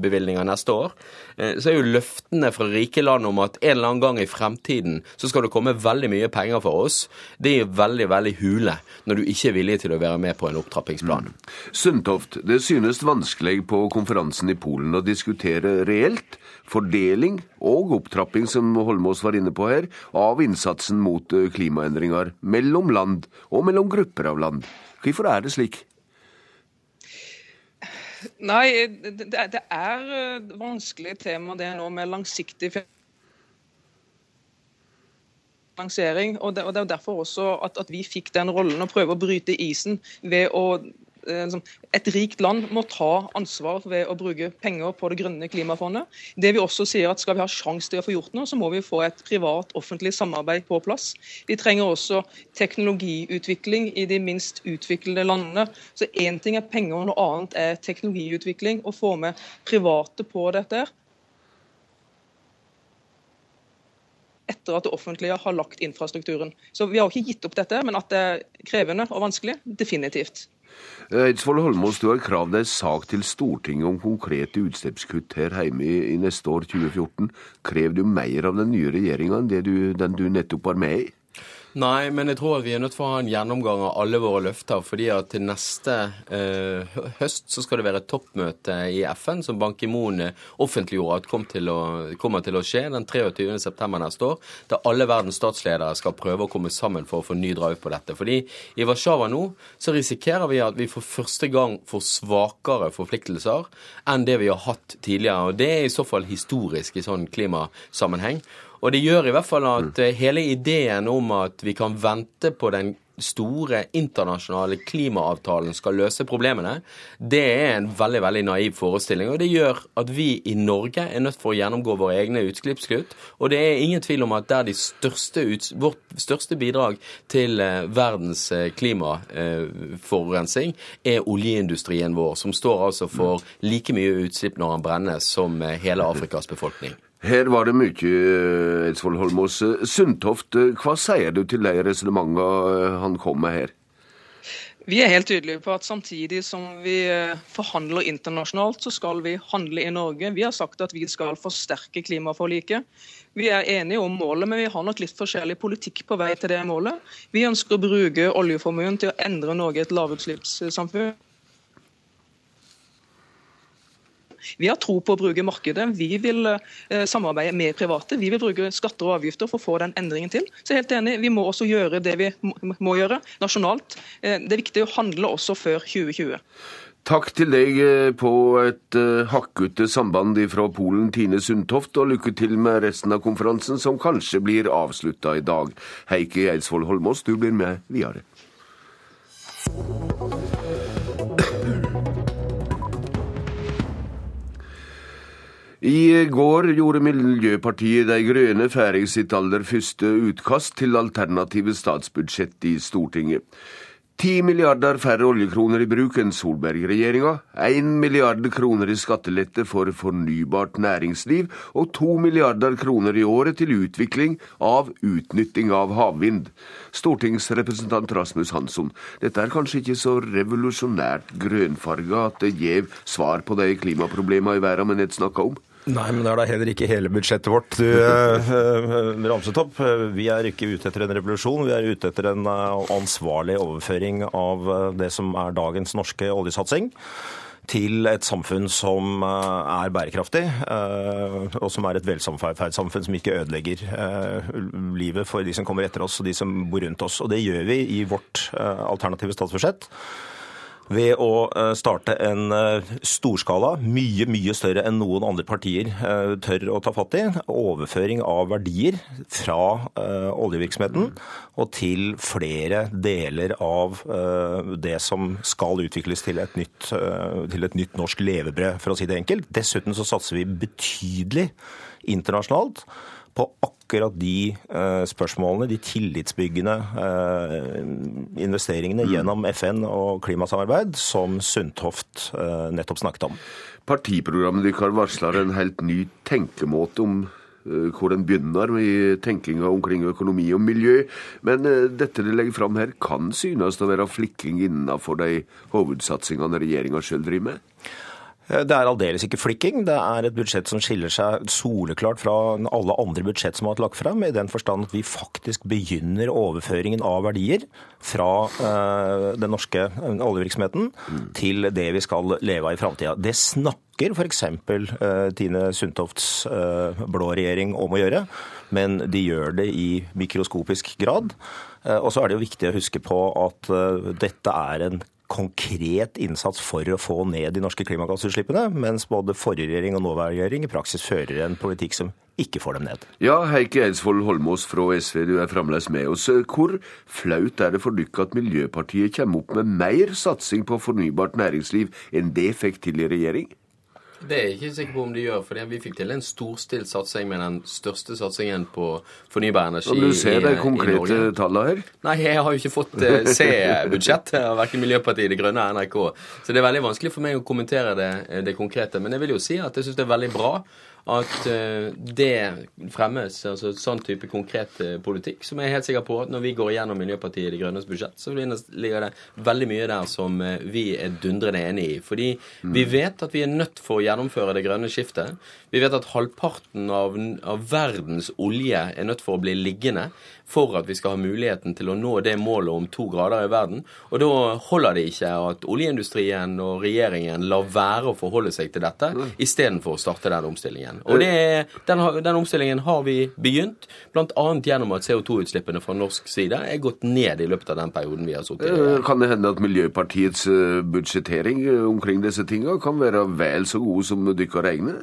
bevilgninger neste år, så er jo løftene fra rike land om at en eller annen gang i fremtiden så skal det komme veldig mye penger for oss, det er veldig veldig hule når du ikke er villig til å være med på en opptrappingsplan. Mm. Det synes vanskelig på konferansen i Polen å diskutere reelt fordeling og opptrapping, som Holmås var inne på her, av innsatsen mot eh, klimaendringer mellom land og mellom grupper av land. Hvorfor er det slik? Nei, det, er vanskelige vanskelig tema det nå med langsiktig lansering. og Det, er derfor også at, at, vi fikk den rollen å prøve å bryte isen ved å eh, et rikt land må ta ansvar ved å bruke penger på det grønne klimafondet. Det vi også sier at Skal vi ha sjanse til å få gjort noe, så må vi få et privat-offentlig samarbeid på plass. Vi trenger også teknologiutvikling i de minst utviklede landene. Så Én ting er penger, og noe annet er teknologiutvikling. Å få med private på dette. etter at det offentlige har lagt infrastrukturen. Så Vi har ikke gitt opp dette, men at det er krevende og vanskelig, definitivt. Eidsvoll Holmås, du har kravd deg sak til Stortinget om konkrete utslippskutt her hjemme i neste år, 2014. Krever du mer av den nye regjeringa enn du, den du nettopp var med i? Nei, men jeg tror at vi er nødt til å ha en gjennomgang av alle våre løfter. fordi at til neste eh, høst så skal det være et toppmøte i FN som Ban Ki-moon offentliggjorde at kom til å, kommer til å skje den 23.9. neste år. Der alle verdens statsledere skal prøve å komme sammen for å få ny drive på dette. Fordi i Warszawa nå så risikerer vi at vi for første gang får svakere forpliktelser enn det vi har hatt tidligere. Og det er i så fall historisk i sånn klimasammenheng. Og det gjør i hvert fall at hele ideen om at vi kan vente på den store internasjonale klimaavtalen skal løse problemene, det er en veldig veldig naiv forestilling. og Det gjør at vi i Norge er nødt for å gjennomgå våre egne utslippskutt. Og det er ingen tvil om at der de største, vårt største bidrag til eh, verdens klimaforurensing klimaforurensning er oljeindustrien vår, som står altså for like mye utslipp når den brennes som eh, hele Afrikas befolkning. Her var det mye, eh, Eidsvoll Holmås. Sundtoft, eh, hva sier du til de resonnementene eh, han kom med her? Vi er helt tydelige på at samtidig som vi forhandler internasjonalt, så skal vi handle i Norge. Vi har sagt at vi skal forsterke klimaforliket. Vi er enige om målet, men vi har nok litt forskjellig politikk på vei til det målet. Vi ønsker å bruke oljeformuen til å endre Norge et lavutslippssamfunn. Vi har tro på å bruke markedet. Vi vil eh, samarbeide med private. Vi vil bruke skatter og avgifter for å få den endringen til. Så jeg er helt enig, Vi må også gjøre det vi må gjøre nasjonalt. Eh, det er viktig å handle også før 2020. Takk til deg eh, på et hakkete samband fra Polen, Tine Sundtoft, og lykke til med resten av konferansen, som kanskje blir avslutta i dag. Heikki Eidsvoll Holmås, du blir med videre. I går gjorde Miljøpartiet De Grønne ferdig sitt aller første utkast til alternative statsbudsjett i Stortinget. Ti milliarder færre oljekroner i bruk enn Solberg-regjeringa, én milliard kroner i skattelette for fornybart næringsliv og to milliarder kroner i året til utvikling av utnytting av havvind. Stortingsrepresentant Rasmus Hansson, dette er kanskje ikke så revolusjonært grønnfarga at det gjev svar på de klimaproblemene i verden vi nett snakka om? Nei, men det er da heller ikke hele budsjettet vårt du uh, ramset opp. Vi er ikke ute etter en revolusjon, vi er ute etter en uh, ansvarlig overføring av det som er dagens norske oljesatsing til et samfunn som er bærekraftig, og som er et velsamferdssamfunn som ikke ødelegger livet for de som kommer etter oss og de som bor rundt oss. Og det gjør vi i vårt alternative statsbudsjett ved å eh, starte en eh, storskala, mye, mye større enn noen andre partier eh, tør å ta fatt i, overføring av verdier fra oljevirksomheten og til flere deler av det som skal utvikles til et nytt, til et nytt norsk levebrød, for å si det enkelt. Dessuten så satser vi betydelig internasjonalt på akkurat de eh, spørsmålene, de tillitsbyggende eh, investeringene mm. gjennom FN og klimasamarbeid, som Sundtoft eh, nettopp snakket om. Partiprogrammet deres varsler en helt ny tenkemåte om hvor den begynner i tenkinga omkring økonomi og miljø. Men dette de legger fram her, kan synes å være flikking innenfor de hovedsatsingene regjeringa sjøl driver med? Eh, det er aldeles ikke flikking. Det er et budsjett som skiller seg soleklart fra alle andre budsjett som har vært lagt frem, i den forstand at vi faktisk begynner overføringen av verdier fra uh, den norske eh, oljevirksomheten til det vi skal leve av i framtida. Det snakker f.eks. Tine Sundtofts blå regjering om å gjøre, men de gjør det i mikroskopisk grad. Og så er det jo viktig å huske på at dette er en konkret innsats for å få ned de norske klimagassutslippene, mens både forrige regjering og nåværende regjering i praksis fører en politikk som ikke får dem ned. Ja, Heikki Eidsvoll Holmås fra SV, du er fremdeles med oss. Hvor flaut er det for dere at Miljøpartiet kommer opp med mer satsing på fornybart næringsliv enn det fikk til i regjering? Det er jeg ikke sikker på om de gjør, for vi fikk til en storstilt satsing med den største satsingen på fornybar energi i Norge. Du ser de konkrete tallene her? Nei, jeg har jo ikke fått uh, se budsjettet av verken Miljøpartiet De Grønne eller NRK. Så det er veldig vanskelig for meg å kommentere det, det konkrete. Men jeg vil jo si at jeg syns det er veldig bra at eh, det fremmes altså sånn type konkret eh, politikk, som jeg er helt sikker på at når vi går gjennom Miljøpartiet De Grønnes budsjett, så ligger det veldig mye der som eh, vi er dundrende enig i. Fordi mm. vi vet at vi er nødt for å gjennomføre det grønne skiftet. Vi vet at halvparten av, av verdens olje er nødt for å bli liggende for at vi skal ha muligheten til å nå det målet om to grader i verden. Og da holder det ikke at oljeindustrien og regjeringen lar være å forholde seg til dette, mm. istedenfor å starte den omstillingen. Og det, den, den, omstillingen har vi begynt, bl.a. gjennom at CO2-utslippene fra norsk side er gått ned i løpet av den perioden vi har sittet i. Eh, kan det hende at Miljøpartiets eh, budsjettering eh, omkring disse tingene kan være vel så god som dere regner?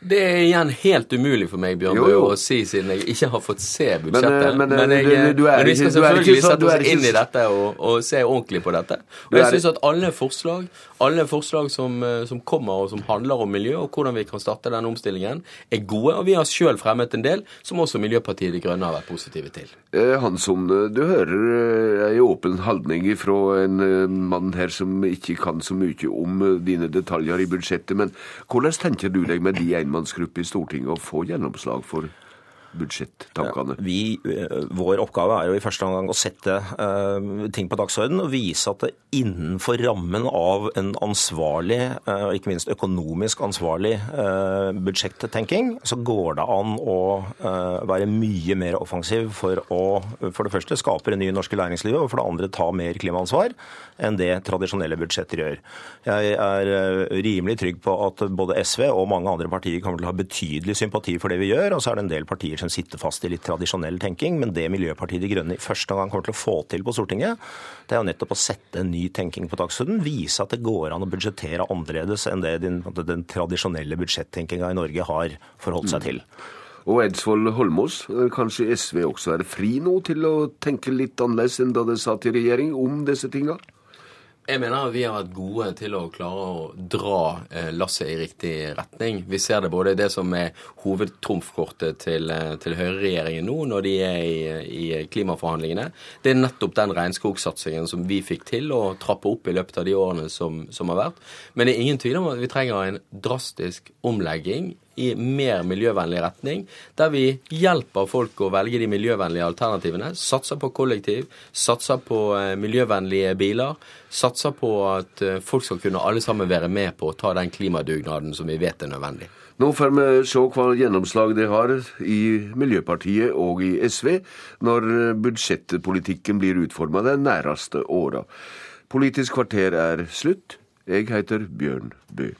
Det er igjen helt umulig for meg Bjørn Bø, å si, siden jeg ikke har fått se budsjettet. Men, men, jeg, du, du men vi skal selvfølgelig så, sette oss inn i dette og, og, se ordentlig på dette. Og jeg syns at alle forslag, alle forslag som, som, kommer og som handler om miljø, og hvordan vi kan starte den omstillingen, er gode. Og vi har sjøl fremmet en del som også Miljøpartiet De Grønne har vært positive til. Eh, Hansson, du hører ei åpen holdning fra en mann her som ikke kan så mye om dine detaljer i budsjettet. Men hvordan tenker du deg med de ene enmannsgruppe i Stortinget å få gjennomslag for budsjetttankene? Ja, eh, vår oppgave er jo i første omgang å sette uh, ting på dagsordenen og vise at det innenfor rammen av en ansvarlig, uh, ikke minst økonomisk ansvarlig budsjettenking, så går det an å være mye mer offensiv for å for det første skape en ny norske læringslivet, og for det andre ta mer klimaansvar enn det tradisjonelle budsjetter gjør. Jeg er rimelig trygg på at både SV og mange andre partier kommer til å ha betydelig sympati for det vi gjør, og så er det en del partier som sitter fast i litt tradisjonell tenking. Men det Miljøpartiet De Grønne i første gang kommer til å få til på Stortinget, det er jo nettopp å sette en ny tenking på dagsordenen. Vise at det går an å budsjettere annerledes enn det den, den tradisjonelle budsjettenkinga i Norge har forholdt seg til. Mm. Og Eidsvoll Holmås, kanskje SV også er fri nå til å tenke litt annerledes enn da det satt i regjering om disse tinga? Jeg mener vi har vært gode til å klare å dra eh, lasset i riktig retning. Vi ser det både i det som er hovedtrumfkortet til, eh, til høyreregjeringen nå, når de er i, i, klimaforhandlingene. Det er nettopp den regnskogsatsingen som vi fikk til å trappe opp i løpet av de årene som, som har vært. Men det er ingen tvil om at vi trenger en drastisk omlegging i mer miljøvennlig retning, der vi hjelper folk å velge de miljøvennlige alternativene. Satser på kollektiv, satser på eh, miljøvennlige biler. Satser på at eh, folk skal kunne alle sammen være med på å ta den klimadugnaden som vi vet er nødvendig. Nå får vi se hva gjennomslag det har i Miljøpartiet og i SV når budsjettpolitikken blir utforma de næreste åra. Politisk kvarter er slutt. Jeg heter Bjørn Bø.